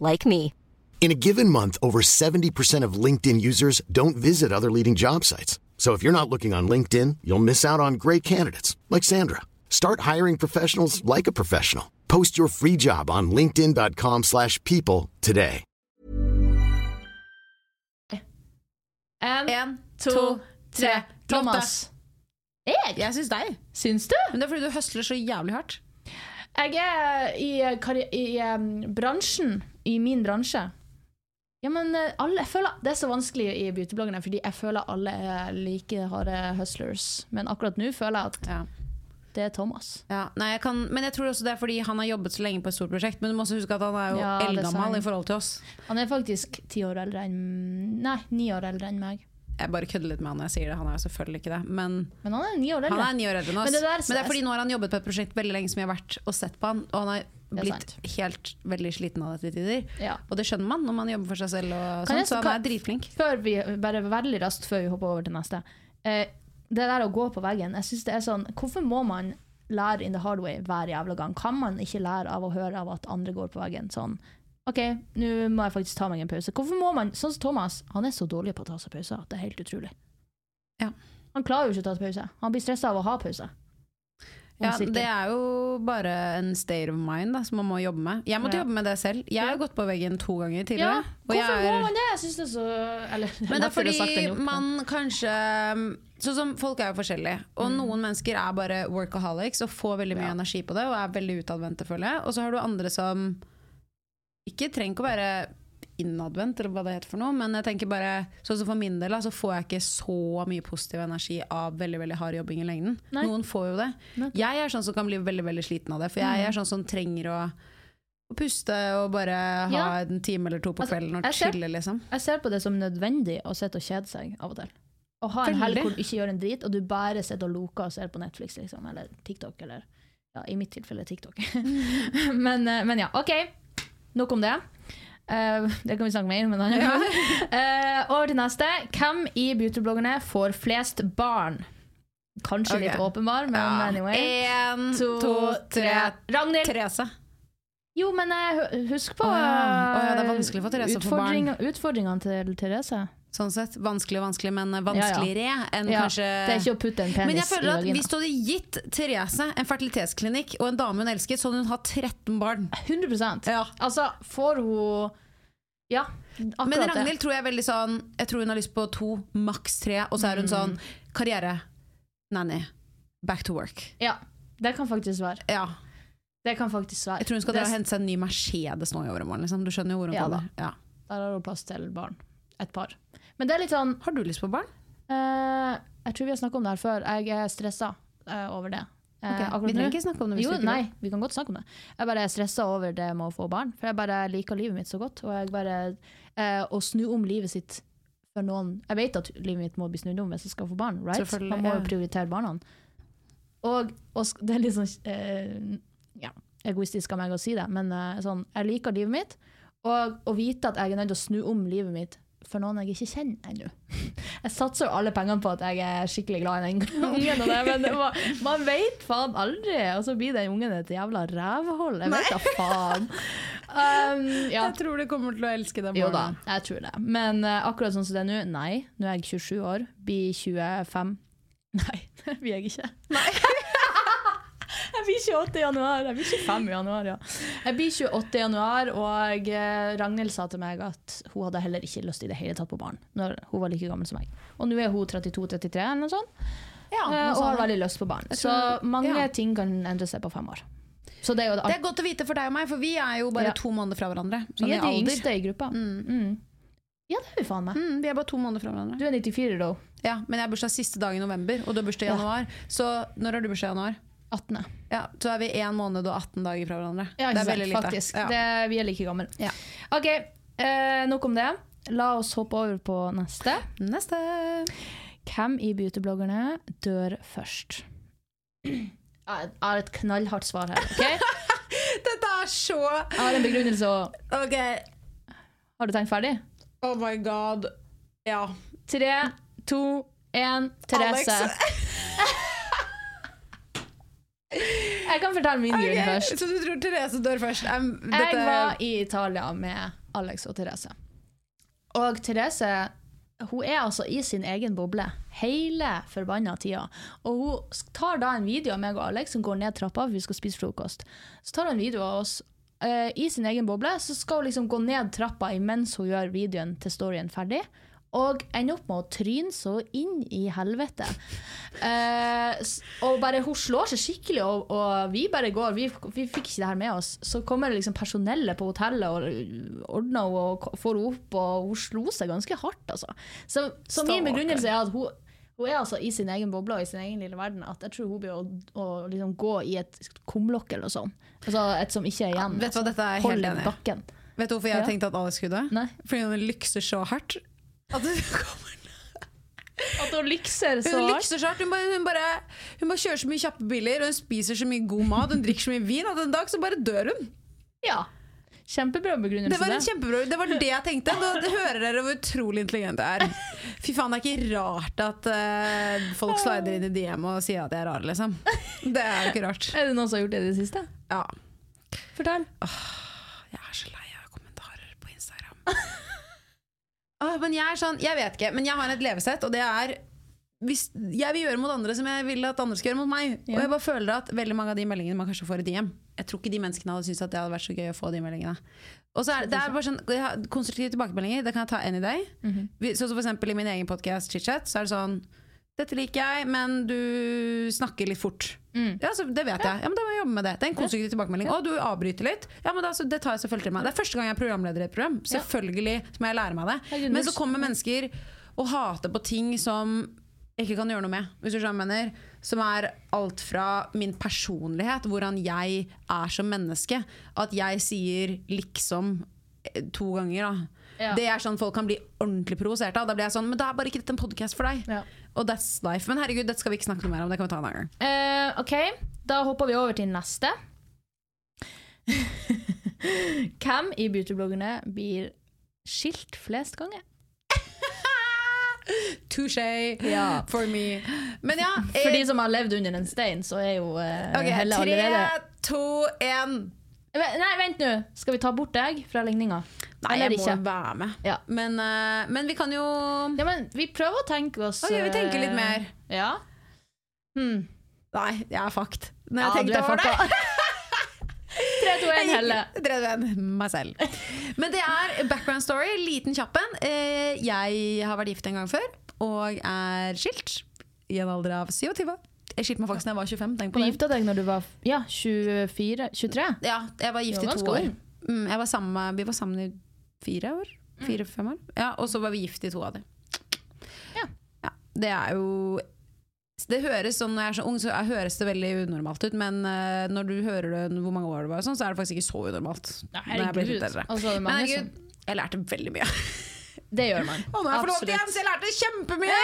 like me. In a given month, over 70% of LinkedIn users don't visit other leading job sites. So if you're not looking on LinkedIn, you'll miss out on great candidates like Sandra. Start hiring professionals like a professional. Post your free job on linkedin.com/people slash people today. En, En, to, to, tre. tre. Thomas. Jeg? Jeg syns deg. Syns du? Men det er fordi du høsler så jævlig hardt. Jeg er i, eh, karri- i em, bransjen, i min bransje. Ja, men eh, alle, jeg føler Det er så vanskelig i beautybloggene, fordi jeg føler alle er like harde hustlers. Men akkurat nå føler jeg at Ja. det er Thomas. Ja, nei, jeg kan, men jeg tror også det er fordi han har jobbet så lenge på et stort prosjekt. Men du må også huske at han er jo Ja, det eldgammel i forhold til oss. Han er faktisk ti år eldre enn Nei, ni år eldre enn meg. Jeg bare kødder litt med han når jeg sier det. Han er jo selvfølgelig ikke det. Men Men han er ni år han eldre. er ni år eldre enn oss. Men Men det det, er fordi nå har han jobbet på et prosjekt veldig lenge som jeg har vært og sett på han, og han har blitt helt veldig sliten av det til tider. Ja. Og det skjønner man når man jobber for seg selv, jeg- så han er dritflink. Før vi, bare veldig raskt før vi hopper over til neste. Eh, det der å gå på veggen, jeg synes det er sånn Hvorfor må man lære in the hard way hver jævla gang? Kan man ikke lære av å høre av at andre går på veggen? Sånn OK, nå må jeg faktisk ta meg en pause. Hvorfor må man Sånn som Thomas, han er så dårlig på å ta seg pauser det er helt utrolig. Ja. Han klarer jo ikke å ta seg pause. Han blir stressa av å ha pause. Ja, det er jo bare en state of mind da, som man må jobbe med. Jeg måtte Ja. jobbe med det selv. Jeg har gått på veggen to ganger tidligere. og hvorfor er- må man det? Jeg synes det er så Eller, Men det er fordi man kanskje Sånn som Folk er jo forskjellige, og noen mennesker er bare workaholics og får veldig mye Ja. energi på det og er veldig utadvendte, føler jeg. Og så har du andre som ikke trenger ikke å være innadvendt, eller hva det heter for noe, men jeg tenker bare Sånn som for min del, så får jeg ikke så mye positiv energi av veldig veldig hard jobbing i lengden. Nei. Noen får jo det. Nei. Jeg er sånn som kan bli veldig veldig sliten av det, for jeg er sånn som trenger å å puste og bare ha Ja. en time eller to på Altså, kvelden og chille, liksom. Jeg ser på det som nødvendig å sitte og kjede seg av og til. Å ha en helg hvor du ikke gjør en drit, og du bare sitter og loker og ser på Netflix, liksom, eller TikTok, eller ja, i mitt tilfelle TikTok. men, eh, men ja, OK. Nok om det. Eh, det kan vi snakke mer om en annen gang. Eh, over til neste. Hvem i beautybloggerne får flest barn? Kanskje okay. litt åpenbar, men Ja. anyway. En, To, to, tre Ragnhild! Therese. Jo, men eh, husk på Å ja. Oh, ja, det er vanskelig for Therese å få barn. Utfordringene til Therese. Sånn sett. Vanskelig vanskelig, men vanskeligere enn Ja, kanskje Det er ikke å putte en penis Men jeg føler at hvis du hadde gitt Therese en fertilitetsklinikk og en dame hun elsket, så hadde hun hatt 13 barn. 100 Ja. Altså, får hun Ja, akkurat Men. Ragnhild tror jeg er veldig sånn Jeg tror hun har lyst på to, maks tre, og så er hun Mm. sånn karriere, nanny, back to work. Ja, det kan faktisk være. Ja. Det kan faktisk være. Jeg tror hun skal Det- hente seg en ny Mercedes nå i overmorgen. Liksom. Du skjønner jo hvor hun Ja kommer. Ja. Der har hun plass til barn. Et par. Men det er litt sånn Har du lyst på barn? Uh, Jeg tror vi har snakka om det her før. Jeg er stressa over det. Uh, okay. vi trenger ikke snakke om det Jo, nei, vi kan godt snakke om det. Jeg bare er stressa over det med å få barn. For jeg bare liker livet mitt så godt. Og bare eh, Å snu om livet sitt for noen Jeg vet at livet mitt må bli snudd om hvis jeg skal få barn. Right? Man må jo prioritere barna. Og, og det er litt sånn eh, ja, egoistisk av meg å si det, men eh, sånn, jeg liker livet mitt. Og å vite at jeg er nødt til å snu om livet mitt for noen jeg ikke kjenner ennå. Jeg satser jo alle pengene på at jeg er skikkelig glad i den ungen, det, men det var, man vet faen aldri. Og så blir den ungen et jævla rævhold. Jeg vet da faen. Um, ja. Jeg tror du kommer til å elske det Jo da, jeg tror det. Men uh, akkurat sånn som det er nå, nei. Nå er jeg 27 år, blir 25. Nei, det blir jeg ikke. Jeg blir 28 i januar. Jeg blir 25 i januar, ja. Jeg blir 28 i januar, og eh, Ragnhild sa til meg at hun hadde heller ikke lyst i det hele tatt på barn, når hun var like gammel som meg. Og nå er hun 32-33 eller noe sånt, Ja, eh, og har veldig lyst på barn. Så mange ja. ting kan endre seg på fem år. Så det er det er godt å vite for deg og meg, for vi er jo bare Ja. to måneder fra hverandre. Sånn Vi er de alder. yngste i gruppa. Mm. Mm. Ja, det er vi faen meg. Mm, vi er bare to måneder fra hverandre. Du er 94, da. Ja, men jeg har bursdag siste dag i november, og du har bursdag i Ja. januar. Så når har du bursdag i januar? 18. Ja, Så er vi én måned og 18 dager fra hverandre. Ja, det er veldig lite. faktisk. Ja. Det, vi er like gamle. Ja. Ok, eh, nok om det. La oss hoppe over på neste. Neste. Hvem i beautybloggerne dør først? Jeg har et knallhardt svar her. ok? Dette er så Jeg har en begrunnelse. OK. Har du tenkt ferdig? Oh my god. Ja. Tre, to, én Therese. Alex. Jeg kan fortelle min grunn Ok, først. Så du tror Therese dør først? Um, Jeg var i Italia med Alex og Therese. Og Therese hun er altså i sin egen boble hele forbanna tida. Og hun tar da en video av meg og Alex som går ned trappa, for vi skal spise frokost. Så tar hun en video av oss uh, i sin egen boble, så skal hun liksom gå ned trappa imens hun gjør videoen til storyen ferdig. Og ender opp med å tryne så inn i helvete. Eh, og bare Hun slår seg skikkelig, og, og vi bare går. Vi, vi fikk ikke det her med oss. Så kommer det liksom personellet på hotellet og ordner henne og får henne opp, og hun slo seg ganske hardt, altså. Så, så min begrunnelse er at hun, Hun er altså i sin egen boble og i sin egen lille verden at jeg tror hun blir å, å liksom gå i et kumlokk eller noe sånt. Altså et som ikke er igjen. Vet du hva, dette er helt enig bakken. Vet du hvorfor jeg Ja. tenkte at Alex skulle dø? Fordi hun lykser så hardt. At du kommer At hun lykser så Hun hardt. lykser så hardt. Hun bare, hun, bare, hun bare kjører så mye kjappe biler, og hun spiser så mye god mat, hun drikker så mye vin, at en dag så bare dør hun. Ja. Kjempebra begrunnelse. Det var kjempebra Det var det jeg tenkte. Nå hører dere hvor utrolig intelligent jeg er. Fy faen, det er ikke rart at uh, folk slider inn i DM og sier at jeg er rar, liksom. Det er jo ikke rart. Er det noen som har gjort det i det siste? Ja. Fortell. Jeg er så lei av kommentarer på Instagram. Åh, men jeg er sånn, jeg vet ikke, men jeg har et levesett, og det er hvis jeg vil gjøre mot andre som jeg vil at andre skal gjøre mot meg. Ja. Og jeg bare føler at veldig mange av de meldingene man kanskje får i DM Jeg tror ikke de menneskene hadde syntes at det hadde vært så gøy å få de meldingene. Og så er det, det er bare sånn Konstruktive tilbakemeldinger, det kan jeg ta any day. Mm -hmm. Sånn som for eksempel i min egen podkast Chitchat, så er det sånn Dette liker jeg, men du snakker litt fort. Mm. Ja, så Det vet jeg. Ja, men Da må jeg jobbe med det. Det er en konstruktiv tilbakemelding. Og du avbryter litt. Ja, men da, så Det tar jeg selvfølgelig til meg. Det er første gang jeg er programleder i et program. Selvfølgelig så må jeg lære meg det. Men så kommer mennesker og hater på ting som jeg ikke kan gjøre noe med. Hvis du skjønner. Som er alt fra min personlighet, hvordan jeg er som menneske. At jeg sier liksom to ganger. da Ja. Det er sånn folk kan bli ordentlig provosert av. Da blir jeg sånn, Men da er bare ikke dette en podkast for deg. Ja. Og that's life. Men herregud, dette skal vi ikke snakke noe mer om. Det kan vi ta en annen gang. Uh, ok, da hopper vi over til neste. Hvem i beautybloggerne blir skilt flest ganger? Touché Ja. for me. Men ja, For de eh, som har levd under en stein, så er jo uh, okay, Helle tre, allerede to, én. Nei, vent nå! Skal vi ta bort deg fra ligninga? Nei, jeg må ikke? være med. Ja. Men, uh, men vi kan jo Ja, men vi prøver å tenke oss Ok, vi tenker litt eh, mer. Ja. Hmm. Nei, jeg er fucked. Når jeg du tenkte er over det. 3, 2, 1, Helle. Drev en meg selv. Men det er background story. Liten kjapp en. Eh, Jeg har vært gift en gang før, og er skilt i en alder av 27. Jeg skilte meg faktisk da jeg var 25. Tenk Du på det. gifta deg når du var ja, 24? 23? Ja, jeg var gift Du i to år. Mm, jeg var sammen, vi var sammen i fire år. Mm. Fire-fem år. Ja, og så var vi gift i to av dem. Ja. Ja, det er jo det høres sånn, Når jeg er så ung, så høres det veldig unormalt ut, men uh, når du hører det hvor mange år det var, sånn, så er det faktisk ikke så unormalt. når jeg litt. Altså, Men herregud, som, jeg lærte veldig mye. det gjør man. Og nå jeg forlovet igjen, så jeg lærte kjempemye!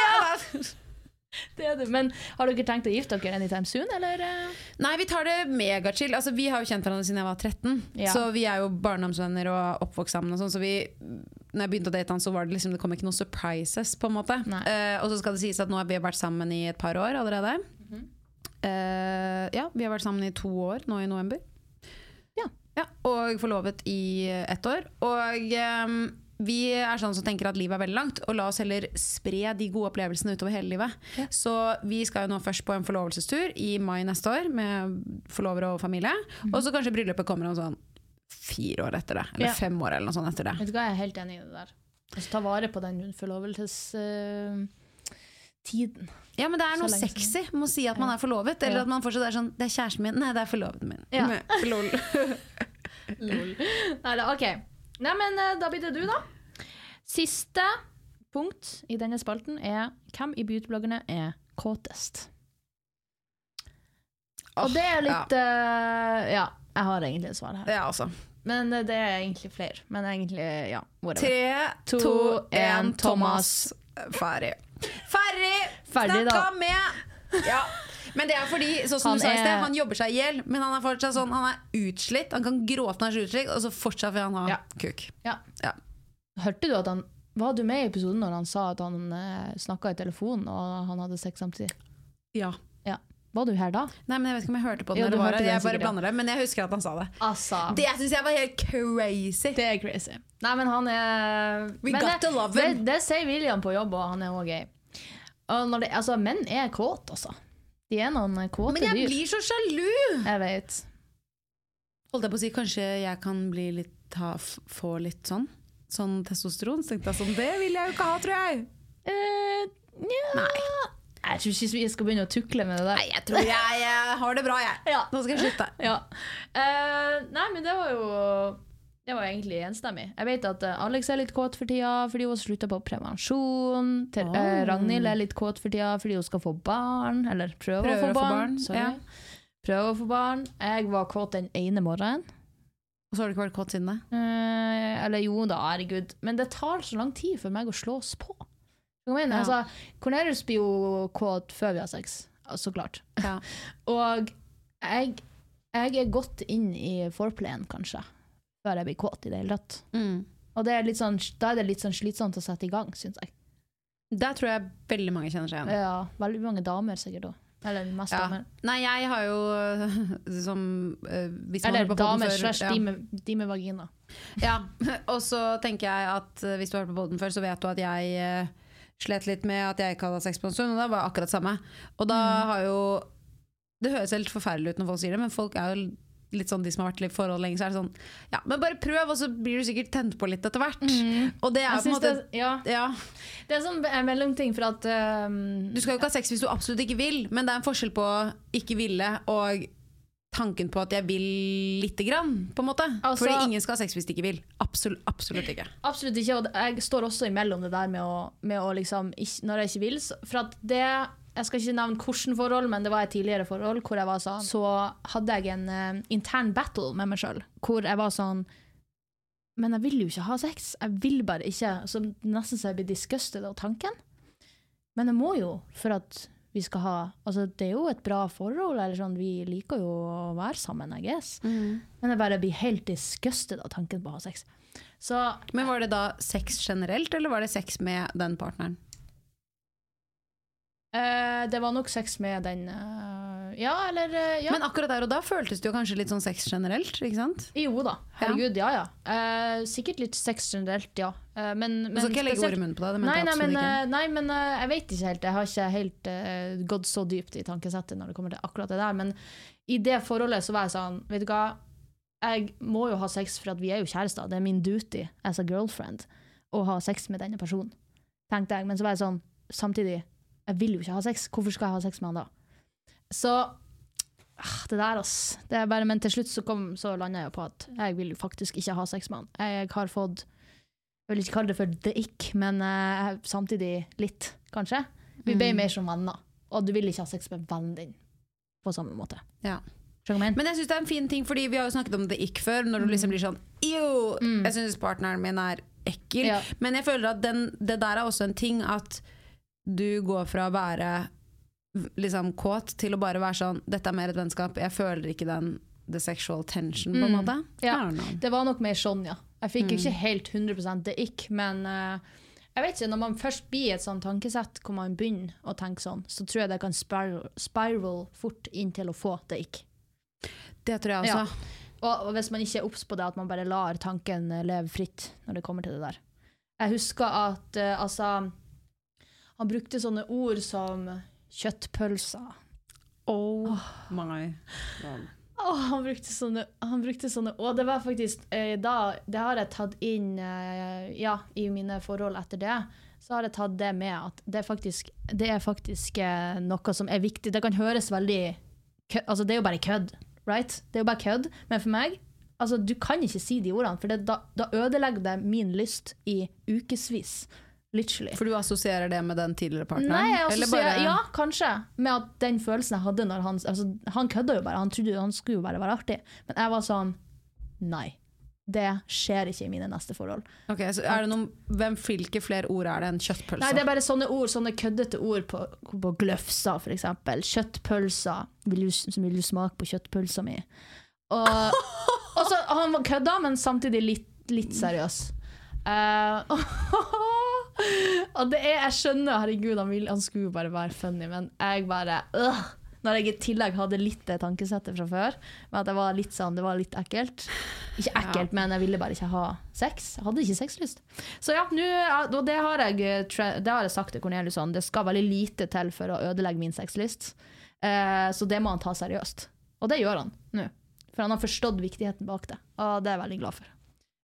Det er det. Men har dere tenkt å gifte dere anytime soon, eller? eh? Nei, vi tar det megachill. Altså, vi har jo kjent hverandre siden jeg var 13. Ja. Så vi er jo barndomsvenner og oppvokst sammen. Og sånn, så vi, når jeg begynte å date han, så var det liksom Det kom ikke noen surprises. på en måte. Eh, Og så skal det sies at nå har vi vært sammen i et par år allerede. Mm -hmm. uh, ja, vi har vært sammen i to år nå i november. Ja. Ja, og forlovet i ett år. Og ehm, vi er sånn som tenker at livet er veldig langt, og la oss heller spre de gode opplevelsene utover hele livet. Ja. Så vi skal jo nå først på en forlovelsestur i mai neste år med forlovere og familie. Og så kanskje bryllupet kommer om sånn fire år etter det. Eller Ja. fem år, eller noe sånt etter det. Vet du hva, jeg er helt enig i det der. Altså, ta vare på den forlovelsestiden. Ja, men det er noe sexy med å si at man er forlovet. Eller Ja. at man fortsatt er sånn Det er kjæresten min. Nei, det er forloveden min. Ja. Men- Lol. Nei, da, ok. Nei, men eh, da blir det du, da. Siste punkt i denne spalten er hvem i beautybloggerne er kåtest? Og det er litt eh, Ja, jeg har egentlig et svar her. Ja, altså. Men eh, det er egentlig flere. Men egentlig, ja. Tre, To, én, Thomas. Ferdig. Ferdig! Ferdig. Snakka med! Ja. Men det er fordi sånn som Han du sa i sted, han jobber seg i hjel, men han er fortsatt sånn, han er utslitt. Han kan gråte når han er utslitt, og så fortsatt vil han ha Ja. kuk. Ja. Ja. Hørte du at han Var du med i episoden når han sa at han eh, snakka i telefonen og han hadde sex samtidig? Ja. Var du her da? Nei, men Jeg vet ikke om jeg hørte på den. Jo, det var den Jeg bare blander det, men jeg husker at han sa det. Altså Det syns jeg var helt crazy. Det er crazy. Nei, men han er We got det, to love det, him. det sier William på jobb, og han er òg gay. Og det, altså, menn er kåte, altså. De er noen kåte Men jeg dyr. blir så sjalu! Jeg vet. Holdt jeg på å si, kanskje jeg kan bli litt ha, få litt sånn Sånn testosteron. Så tenkte jeg sånn, det vil jeg jo ikke ha, tror jeg. Uh, ja. Nei. Jeg tror ikke vi skal begynne å tukle med det der. Nei, jeg tror jeg, jeg har det bra, jeg. Ja. Nå skal jeg slutte. Ja. Uh, nei, men det var jo Det var egentlig enstemmig. Jeg vet at eh, Alex er litt kåt for tida fordi hun slutta på prevensjon. Ter eh, Oh. Ragnhild er litt kåt for tida fordi hun skal få barn. Eller prøver, Prøver å få å få barn. barn, Sorry. ja. Prøver å få barn. Jeg var kåt den ene morgenen. Og så har du ikke vært kåt siden det? Eh, eller jo da, herregud. Men det tar så lang tid for meg å slås på. Ja. altså, Cornelius blir jo kåt før vi har sex, så klart. Ja. Og jeg, jeg er godt inn i forplayen, kanskje, før jeg blir kåt i det hele tatt. Mm. Og det er sånn, da er det litt sånn slitsomt å sette i gang, syns jeg. Der tror jeg veldig mange kjenner seg igjen. Ja, veldig mange damer sikkert òg. Eller mest Ja. damer. Nei, jeg har jo som man Eller på damer slash ja. de med, de med vagina. Ja, og så tenker jeg at eh, hvis du har hørt på podden før, så vet du at jeg eh, slet litt med at jeg ikke hadde sex på en stund, og det var akkurat samme. Og da Mm. har jo Det høres helt forferdelig ut når folk sier det, men folk er jo litt sånn de som har vært i forhold lenge, så er det sånn Ja, men bare prøv, og så blir du sikkert tent på litt etter hvert. Og det er Jeg på en måte det, ja, ja, det er sånn mellomting for at um, Du skal jo ikke ha sex hvis du absolutt ikke vil, men det er en forskjell på ikke ville og tanken på at jeg vil lite grann, på en måte. Altså- Fordi ingen skal ha sex hvis de ikke vil. Absolutt, absolutt ikke. Absolutt ikke, og jeg står også imellom det der med å, med å liksom Når jeg ikke vil, for at det Jeg skal ikke nevne hvilket forhold, men det var et tidligere forhold hvor jeg var sånn Så hadde jeg en uh, intern battle med meg sjøl, hvor jeg var sånn Men jeg vil jo ikke ha sex. Jeg vil bare ikke. Så nesten så jeg blir disgusted av tanken. Men jeg må jo, for at vi skal ha Altså, det er jo et bra forhold, eller sånn, vi liker jo å være sammen, I guess. Men jeg bare blir helt disgusted av tanken på å ha sex. Så Men var det da sex generelt, eller var det sex med den partneren? Eh, det var nok sex med den uh, Ja, eller uh, ja. Men akkurat der og da føltes det jo kanskje litt sånn sex generelt, ikke sant? jo da. Herregud, ja ja. Sikkert litt sex generelt, ja. Men, Men skal ikke legge ord i munnen på deg, det Nei, nei, men, nei, men jeg vet ikke helt. Jeg har ikke helt gått så dypt i tankesettet når det kommer til akkurat det der. Men i det forholdet så var jeg sånn, vet du hva. Jeg må jo ha sex for at vi er jo kjærester. Det er min duty as a girlfriend å ha sex med denne personen. Tenkte jeg. Men så var jeg sånn, samtidig, jeg vil jo ikke ha sex. Hvorfor skal jeg ha sex med han da? Så ah, det der, ass. Det er bare, men til slutt så, kom, så landa jeg på at jeg vil faktisk ikke ha sex med han. Jeg har fått jeg vil ikke kalle det for the ick, men uh, samtidig litt, kanskje. Vi ble Mm. mer som venner, og du vil ikke ha sex med vennen din på samme måte. Ja. Men jeg syns det er en fin ting, fordi vi har jo snakket om det ikke før. Når du liksom blir sånn Jo, Mm. Jeg syns partneren min er ekkel. Ja. Men jeg føler at den, det der er også en ting at du går fra å være liksom kåt til å bare være sånn Dette er mer et vennskap. Jeg føler ikke den the sexual tension, på en Mm. måte. Ja. Don't know. Det var nok mer sånn, ja. Jeg fikk Mm. ikke helt 100% gikk, ick, men uh, jeg vet ikke, når man først blir et sånt tankesett hvor man begynner å tenke sånn, så tror jeg det kan spiral, spiral fort inn til å få det ikke Det tror jeg Ja. Og, og hvis man ikke er obs på det, at man bare lar tanken eh, leve fritt når det kommer til det der. Jeg husker at uh, altså Han brukte sånne ord som kjøttpølser. Oh my Åh, han brukte sånne, han brukte sånne Og det var faktisk eh, da Det har jeg tatt inn eh, ja, i mine forhold etter det. Så har jeg tatt det med at det faktisk, det er faktisk eh, noe som er viktig. Det kan høres veldig kød, Altså, det er jo bare kødd, right? Det er jo bare kødd. Men for meg Altså, du kan ikke si de ordene, for det, da, da ødelegger det min lyst i ukevis. Literally. For du assosierer det med den tidligere partneren? Nei, jeg Eller assosierer, bare- ja, kanskje. Med at den følelsen jeg hadde når han altså, Han kødda jo bare, han trodde han skulle jo bare være artig. Men jeg var sånn Nei. Det skjer ikke i mine neste forhold. Ok, så er det noen, hvem, Hvilke flere ord er det enn kjøttpølser? Nei, det er bare sånne ord, sånne køddete ord på, på gløfsa, eksempel. Kjøttpølser. Vil du, vil du smake på kjøttpølsa mi? Og, og så Han kødda, men samtidig litt, litt seriøs. Eh, og det er, jeg skjønner, herregud, han, vil, han skulle jo bare være funny, men jeg bare øh, Når jeg i tillegg hadde litt det tankesettet fra før, med at det var litt sånn, det var litt ekkelt. Ikke ekkelt, men jeg ville bare ikke ha sex. Jeg hadde ikke sexlyst. Så ja, og det har, jeg, eh, det har jeg sagt til Cornelius, sånn, det skal veldig lite til for å ødelegge min sexlyst. Eh, så det må han ta seriøst. Og det gjør han nå. For han har forstått viktigheten bak det, og det er jeg veldig glad for.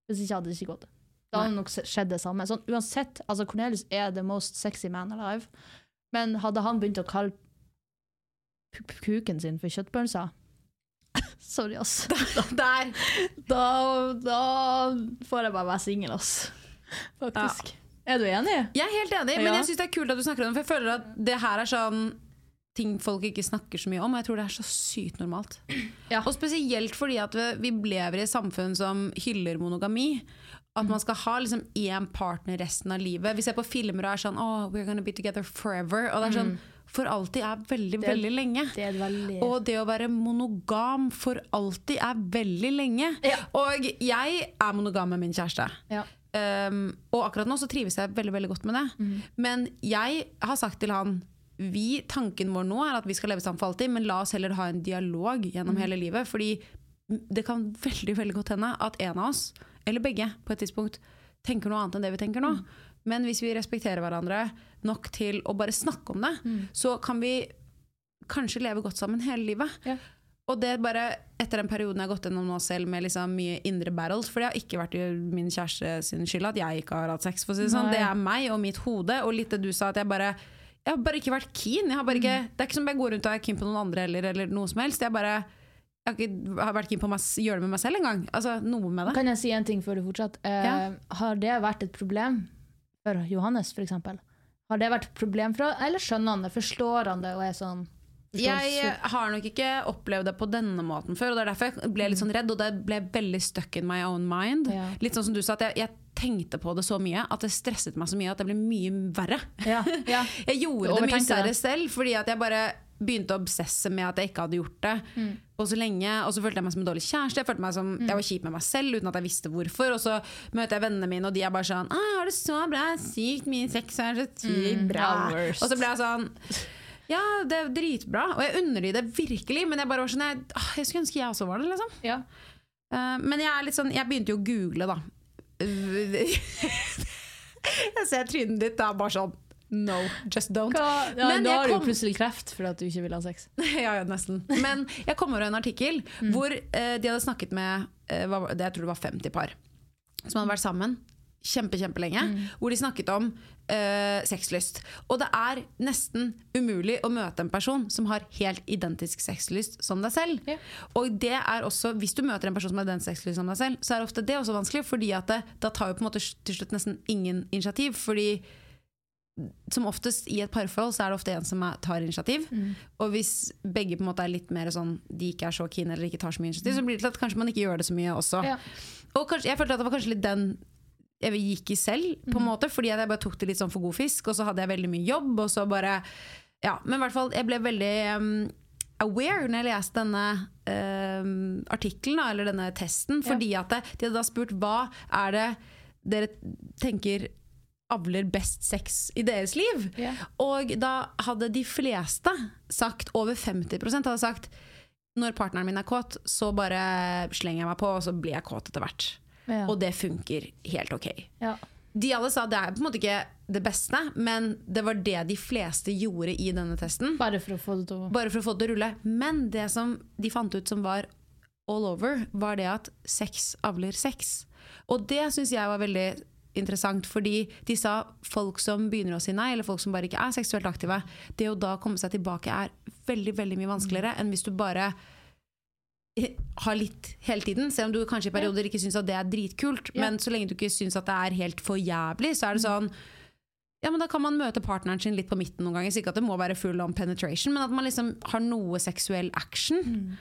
Hvis ikke hadde det ikke gått. Da hadde nok skjedd det samme. Sånn, uansett, altså Cornelius er the most sexy man alive, men hadde han begynt å kalle kuken sin for kjøttpølser Sorry, ass. Der! Da, da får jeg bare være singel, ass. Faktisk. Er du enig? Jeg er helt enig, men Ja. jeg syns det er kult at du snakker om det. For jeg føler at det her er sånn ting folk ikke snakker så mye om, og jeg tror det er så sykt normalt. Ja. Og spesielt fordi at vi, vi lever i et samfunn som hyller monogami. At man skal ha liksom én partner resten av livet. Vi ser på filmer og er sånn oh, We're gonna be together forever. Og det er sånn For alltid er veldig, Det- veldig lenge. Det er veldig Og det å være monogam for alltid er veldig lenge. Ja. Og jeg er monogam med min kjæreste. ja. Um, og akkurat nå så trives jeg veldig veldig godt med det. Mm. Men jeg har sagt til han vi, Tanken vår nå er at vi skal leve sammen for alltid, men la oss heller ha en dialog Mm. gjennom hele livet. Fordi det kan veldig veldig godt hende at en av oss, eller begge, på et tidspunkt tenker noe annet enn det vi tenker nå. Mm. Men hvis vi respekterer hverandre nok til å bare snakke om det, Mm. så kan vi kanskje leve godt sammen hele livet. Ja. Og det bare etter den perioden jeg har gått gjennom nå selv med liksom mye indre battles, for det har ikke vært min kjæreste sin skyld at jeg ikke har hatt sex. For å si det, sånn. Det er meg og mitt hode, og litt det du sa, at jeg bare jeg har bare ikke vært keen. Ikke, Det er ikke som om jeg går rundt og er keen på noen andre eller, eller noe som helst. Jeg bare jeg har vært keen på å gjøre det med meg selv engang. Altså, noe med det. Kan jeg si en ting før du fortsetter? Eh, Ja. Har det vært et problem for Johannes, eksempel? Har det vært et problem for Eller skjønner han det? Forstår han det og er sånn Jeg har nok ikke opplevd det på denne måten før, og det er derfor jeg ble litt sånn redd, og det ble veldig stuck in my own mind. Ja. Litt sånn som du sa, at jeg, jeg tenkte på det så mye at det stresset meg så mye at det ble mye verre. Ja, ja. Jeg gjorde det mye større selv, fordi at jeg bare begynte å obsesse med at jeg ikke hadde gjort det Mm. på så lenge. Og så følte jeg meg som en dårlig kjæreste. Jeg følte meg som jeg var kjip med meg selv uten at jeg visste hvorfor. Og så møter jeg vennene mine, og de er bare sånn ah, 'Har det så bra. Sykt mye sex. Er så sykt bra.' ja. Og så ble jeg sånn ja, det er dritbra, og jeg unner de det virkelig, men jeg bare var sånn Jeg, ah, jeg skulle ønske jeg også var det, liksom. ja. Uh, men jeg er litt sånn Jeg begynte jo å google, da. jeg ser trynet ditt, er bare sånn No, just don't. Hva, ja, Men jeg har du jo plutselig kreft for at du ikke vil ha sex. ja, ja, nesten. Men jeg kom over en artikkel hvor eh, de hadde snakket med eh, var det, jeg tror det var 50 par som hadde vært sammen kjempe, kjempelenge. Hvor de snakket om eh, sexlyst. Og det er nesten umulig å møte en person som har helt identisk sexlyst som deg selv. Yeah. Og det er også, hvis du møter en person som har identisk sexlyst som deg selv, så er ofte det også vanskelig, fordi at det, da tar jo på en måte til slutt nesten ingen initiativ. Fordi som oftest i et parforhold så er det ofte en som er, tar initiativ. Og hvis begge på en måte er litt mer sånn de ikke er så keen eller ikke tar så mye initiativ, så blir det til at kanskje man ikke gjør det så mye også. Ja. Og kanskje, jeg følte at det var kanskje litt den jeg gikk i selv, på en måte, fordi jeg bare tok det litt sånn for god fisk, og så hadde jeg veldig mye jobb, og så bare Ja, men i hvert fall, jeg ble veldig um, aware når jeg leste denne um, artikkelen, eller denne testen, fordi at det, de hadde da spurt hva er det dere tenker avler best sex i deres liv. Yeah. Og da hadde de fleste sagt, over 50% hadde sagt når partneren min er kåt, så bare slenger jeg meg på, og så blir jeg kåt etter hvert. Ja. Og det funker helt ok. Ja. De alle sa det er på en måte ikke det beste, men det var det de fleste gjorde i denne testen. Bare for å få det til å Bare for å få det til å rulle. Men det som de fant ut som var all over, var det at sex avler sex. Og det syns jeg var veldig interessant, fordi de sa folk som begynner å si nei, eller folk som bare ikke er seksuelt aktive, det å da komme seg tilbake er veldig, veldig mye vanskeligere enn hvis du bare har litt hele tiden, selv om du kanskje i perioder ikke syns at det er dritkult. Ja. Men så lenge du ikke syns at det er helt for jævlig, så er det sånn ja, men Da kan man møte partneren sin litt på midten noen ganger. Så ikke at det må være full on penetration, men at man liksom har noe seksuell action.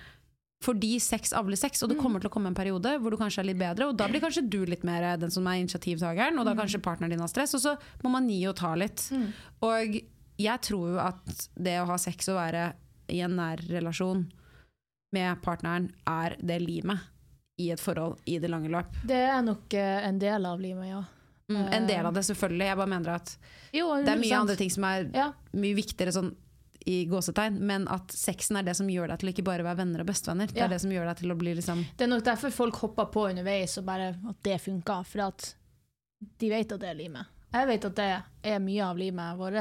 Fordi sex avler sex, og det kommer til å komme en periode hvor du kanskje er litt bedre, og da blir kanskje du litt mer den som er initiativtakeren, og da kanskje partneren din har stress, og så må man gi og ta litt. Og jeg tror jo at det å ha sex og være i en nær relasjon med partneren er det limet i et forhold i det lange løp. Det er nok eh, en del av limet, ja. Mm, en del av det, selvfølgelig. Jeg bare mener at Jo, det er mye andre ting som er Ja. mye viktigere sånn i gåsetegn, men at sexen er det som gjør deg til ikke bare være venner og bestevenner. Det Ja. er det som gjør deg til å bli liksom Det er nok derfor folk hopper på underveis og bare at det funka, for at de vet at det er limet. Jeg vet at det er mye av limet vårt,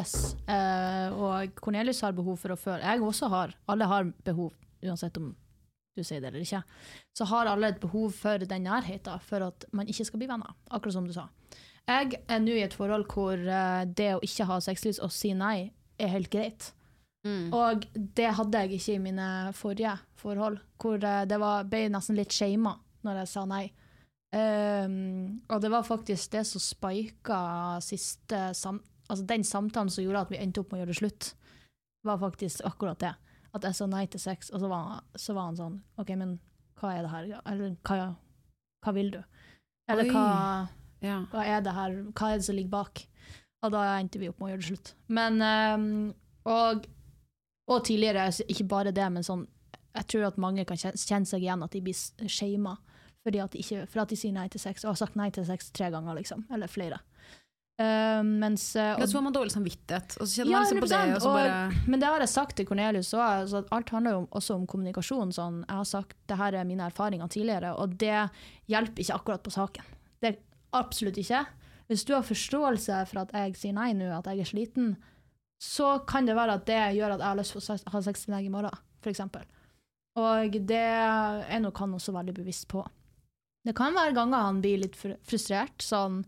eh, og Cornelius har behov for å føle Jeg også har. Alle har behov, uansett om du sier det eller ikke. Så har alle et behov for den nærheten, for at man ikke skal bli venner. Akkurat som du sa. Jeg er nå i et forhold hvor eh, det å ikke ha sexlyst og si nei er helt greit. Mm. Og det hadde jeg ikke i mine forrige forhold, hvor eh, det var, ble nesten litt shama når jeg sa nei. Um, og det var faktisk det som spika siste sam altså den samtalen som gjorde at vi endte opp med å gjøre det slutt, var faktisk akkurat det. At jeg sa nei til sex, og så var, han- så var han sånn OK, men hva er det her? Eller hva, hva vil du? Eller hva Ja. hva er det her, hva er det som ligger bak? Og da endte vi opp med å gjøre det slutt. Men, um, og, og tidligere, ikke bare det, men sånn, jeg tror at mange kan kjenne seg igjen at de blir shama fordi at de ikke, for at de sier nei til sex, og har sagt nei til sex tre ganger, liksom, eller flere. Uh, mens, uh, og så får man dårlig samvittighet, og så kjenner Ja, man liksom på det, og så bare og, men det har jeg sagt til Cornelius òg. Altså, alt handler jo også om kommunikasjon. Sånn, jeg har sagt det her er mine erfaringer tidligere, og det hjelper ikke akkurat på saken. Det Absolutt ikke. Hvis du har forståelse for at jeg sier nei nå, at jeg er sliten, så kan det være at det gjør at jeg har lyst til å ha sex med deg i morgen, f.eks. Og det er nok han også veldig bevisst på. Det kan være ganger han blir litt fr- frustrert, sånn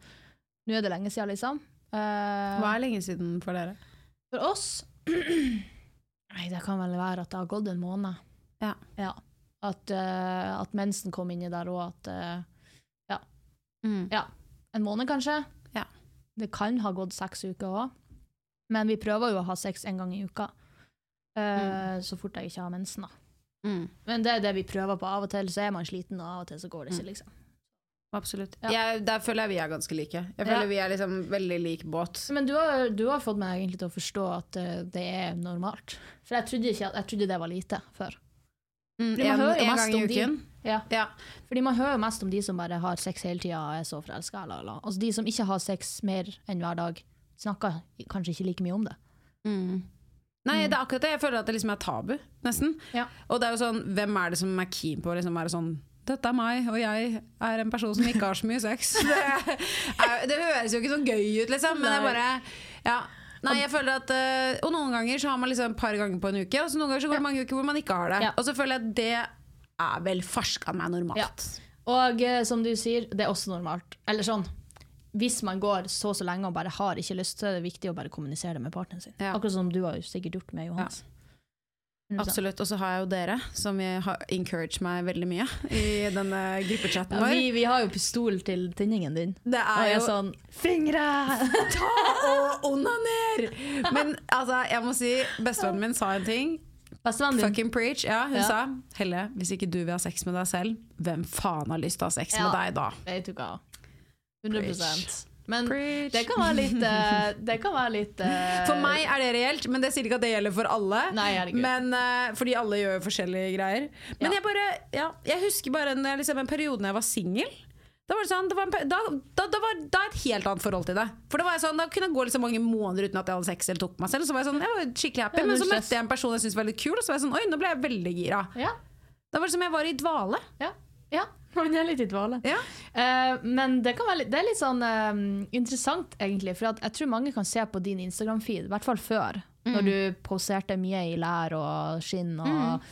Nå er det lenge siden, liksom. Uh, Hva er lenge siden for dere? for oss Nei, det kan vel være at det har gått en måned. Ja. At, uh, at mensen kom inni der, og at eh, Mm. Ja, en måned kanskje. Ja. Det kan ha gått seks uker òg. Men vi prøver jo å ha sex en gang i uka. eh, Så fort jeg ikke har mensen, da. Mm. Men det er det vi prøver på. Av og til så er man sliten, og av og til så går det ikke, Mm. liksom. Absolutt. Ja. Jeg, der føler jeg vi er ganske like. Jeg føler Ja. vi er liksom veldig lik båt. Men du har, du har fått meg egentlig til å forstå at uh, det er normalt. For jeg trodde, ikke at, jeg trodde det var lite før. Mm, Fordi man en, hører jo en mest gang i de- uken. Ja. Ja. Fordi man hører mest om de som bare har sex hele tida og er så forelska. eller- eller. Altså de som ikke har sex mer enn hver dag, snakker kanskje ikke like mye om det. Mm. Nei, det er akkurat det. Jeg føler at det liksom er tabu, nesten. Ja. Og det er jo sånn, hvem er det som er keen på liksom være sånn dette er meg, og jeg er en person som ikke har så mye sex. Det, er, det høres jo ikke så gøy ut, liksom, men jeg er bare ja. Nei, jeg føler at eh, Og noen ganger så har man liksom et par ganger på en uke, og så noen ganger så går det mange uker hvor man ikke har det. Ja. Og så føler jeg at det er vel farska meg normalt. Ja. Og eh, som du sier, det er også normalt. Eller sånn, hvis man går så så lenge og bare har ikke lyst, så er det viktig å bare kommunisere det med partneren sin. Ja. Akkurat som du har sikkert gjort med Johans. 100%. Absolutt. Og så har jeg jo dere, som har encouraged meg veldig mye i denne gruppechatten Ja, vår. vi, vi har jo pistol til tinningen din. Det er jo sånn Fingre! Ta og onaner! Men altså, jeg må si, bestevennen min sa en ting. Fucking preach. Ja, hun Ja. sa Helle, hvis ikke du vil ha sex med deg selv, hvem faen har lyst til å ha sex Ja. med deg da? Vet du 100 Men Preach. det kan være litt uh, Det kan være litt uh, For meg er det reelt, men det sier ikke at det gjelder for alle. Nei. Men, uh, fordi alle gjør forskjellige greier. Men Ja. jeg bare ja, Jeg husker bare en, liksom, en periode da jeg var singel. Da var det sånn, det var en, da, da, da var da et helt annet forhold til det. For Da var jeg sånn, da kunne jeg gå liksom mange måneder uten at jeg hadde sex eller tok på meg selv. Så var jeg sånn, jeg var skikkelig happy Ja, Men så møtte jeg en person jeg syntes var litt kul, og så var jeg sånn, oi, nå ble jeg veldig gira. Ja. Da var det som jeg var i dvale. Ja. ja. Man er litt i dvale. Ja. Uh, men det, kan være det er litt sånn uh, interessant, egentlig. For jeg tror mange kan se på din Instagram-feed, i hvert fall før, når du poserte mye i lær og skinn og,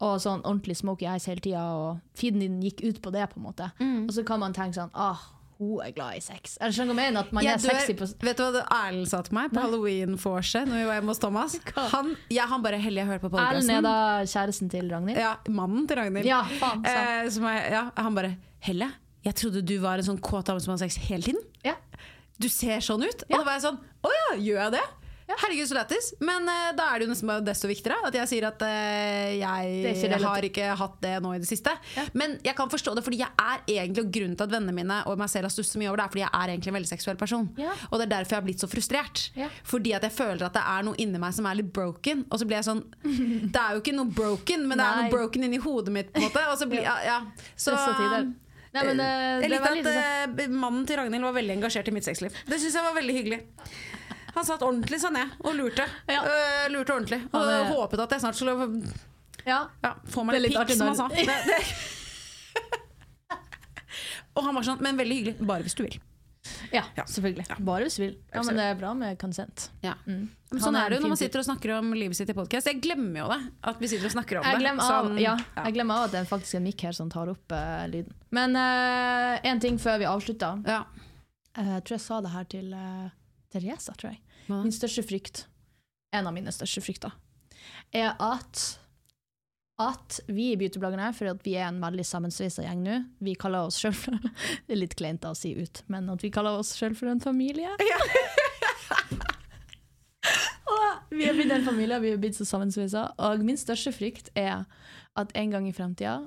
og sånn ordentlig smoky eyes hele tida, og feeden din gikk ut på det, på en måte. Og så kan man tenke sånn ah, hun er glad i sex. Eller skjønner hva jeg mener? At man Jeg er dør- sexy på Vet du hva Erlend sa til meg på halloween-vorset når vi var hjemme hos Thomas? Han, ja, han bare Helle, jeg hørte på Erlend er da kjæresten til Ragnhild? Ja, mannen til Ragnhild. Ja, faen. Eh, som er, ja, han bare Helle, jeg trodde du var en sånn kåt dame som hadde sex hele tiden. Ja. Du ser sånn ut. Og da var jeg sånn Å ja, gjør jeg det? Herregud, så lættis. Men uh, da er det jo nesten bare desto viktigere at jeg sier at uh, jeg ikke har ikke hatt det nå i det siste. Ja. Men jeg kan forstå det, fordi jeg er egentlig og grunnen til at vennene mine og meg selv har stusset mye over det, er fordi jeg er egentlig en veldig seksuell person. Ja. Og det er derfor jeg har blitt så frustrert. Ja. Fordi at jeg føler at det er noe inni meg som er litt broken. Og så blir jeg sånn Det er jo ikke noe broken, men det er Nei. noe broken inni hodet mitt. på en måte Og så blir, ja. Så, Nei, men det, jeg likte at uh, mannen til Ragnhild var veldig engasjert i mitt sexliv. Det syns jeg var veldig hyggelig. Han satt ordentlig sånn ned og lurte. Ja. Uh, lurte ordentlig. Og er- håpet at jeg snart skulle Ja. ja, få meg litt pikk, som han sa. Det, det. og han var sånn, men veldig hyggelig. Bare hvis du vil. Ja, Ja. selvfølgelig. Bare hvis du vil. Ja, men det er bra med consent. Ja. Mm. Men sånn er det jo når man sitter og snakker om livet sitt i podkast. Jeg glemmer jo det. At vi sitter og snakker om Jeg det. av, Sånn- ja, ja. jeg glemmer av at det er faktisk en mikk her som tar opp uh, lyden. Men én ting før vi avslutter. Ja. Eh, Jeg tror jeg sa det her til uh, Teresa, tror jeg. Hva? Min største frykt. En av mine største frykter. er at at vi i Beautybloggerne, for at vi er en veldig sammensveisa gjeng nå Vi kaller oss selv Det er litt kleint å si ut, men at vi kaller oss selv for en familie. og vi er blitt en familie, vi er blitt så sammensveisa. Og min største frykt er at en gang i framtida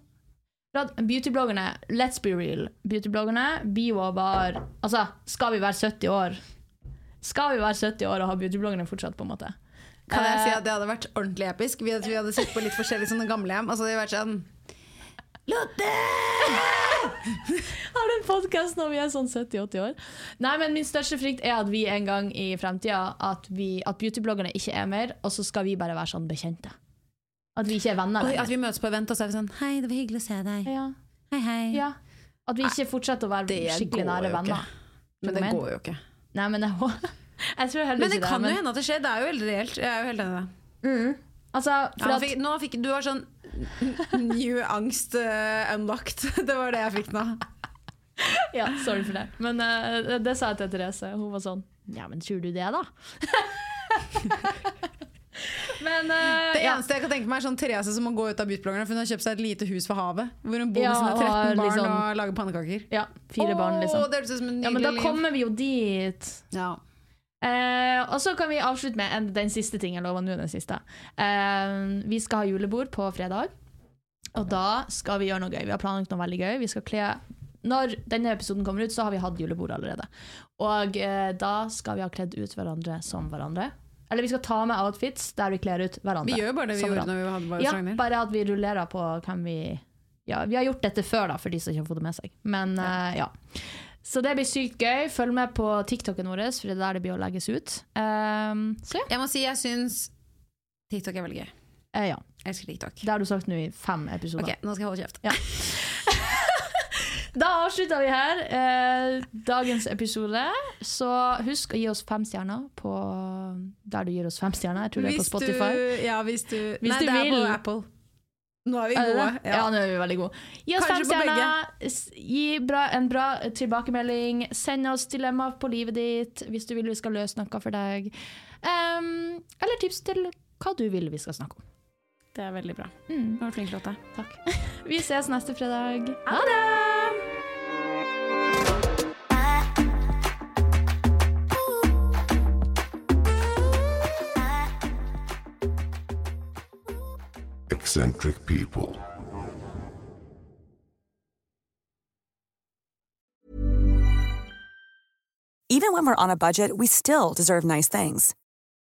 Beautybloggerne, let's be real, beautybloggerne blir var Altså, skal vi være 70 år? Skal vi være 70 år og ha beautybloggerne fortsatt, på en måte? Kan jeg si Eh, at det hadde vært ordentlig episk? Vi hadde, vi hadde sett på litt forskjellige sånne gamlehjem. Altså, det hadde vært sånn Lotte! har du en podkast når vi er sånn 70-80 år. Nei, men Min største frykt er at vi en gang i fremtida At, vi- at beautybloggerne ikke er mer, og så skal vi bare være sånn bekjente. At vi ikke er venner lenger. at vi møtes på event og så er vi sånn Hei, det var hyggelig å se deg. Ja, Hei, hei. ja. At vi ikke fortsetter å være skikkelig nære venner. Men det går jo ikke. Nei, men jeg, jeg tror heller Men det kan jo men- hende at det skjer. Det er jo veldig reelt. Jeg er jo helt enig i det. Altså, for Ja, fikk, nå fikk, du har sånn new angst uh, unlocked. Det var det jeg fikk nå. ja, sorry for det. Men eh, det sa jeg til Therese. Hun var sånn Ja, men tror du det, da? Men uh, Det ja. eneste jeg kan tenke meg er sånn Therese som må gå ut av beautybloggerne, for hun har kjøpt seg et lite hus ved havet. Hvor hun bor Ja, med sine 13 har barn liksom- og lager pannekaker. ja, fire barn, liksom. Det høres ut som et Ja, men da liv. kommer vi jo dit. Ja. Uh, og så kan vi avslutte med en, den siste ting Jeg lover nå den siste. uh, vi skal ha julebord på fredag. Og da skal vi gjøre noe gøy. Vi har planlagt noe veldig gøy. Vi skal kle Når denne episoden kommer ut, så har vi hatt julebord allerede. Og eh, da skal vi ha kledd ut hverandre som hverandre. Eller vi skal ta med outfits der vi kler ut hverandre. Vi gjør bare det vi gjorde når vi hadde bare Ja, Ragnhild. bare at vi rullerer på hvem vi Ja, vi har gjort dette før, da, for de som ikke har fått det med seg. Men eh, ja. Så det blir sykt gøy. Følg med på TikToken vår, for det er der det blir å legges ut. Um, så ja. Jeg må si jeg syns TikTok er veldig gøy. Uh, ja. Jeg elsker TikTok. Det har du sagt nå i fem episoder. Ok, nå skal jeg holde kjeft. Da avslutter vi her eh, dagens episode. Så husk å gi oss fem stjerner på der du gir oss fem stjerner. Jeg tror det er på Spotify. Du, ja, hvis du Hvis Nei, du det er vil. på Apple. Nå er vi Er gode. det? Ja. nå er vi veldig gode. Gi oss Kanskje fem stjerner. Gi bra, en bra tilbakemelding. Send oss dilemmaer på livet ditt hvis du vil vi skal løse noe for deg. Um, eller tips til hva du vil vi skal snakke om. Det er veldig bra. Mm, Du var flink, Lotte. takk. Vi ses neste fredag. Ha det! eccentric people. Even when we're on a budget, we still deserve nice things.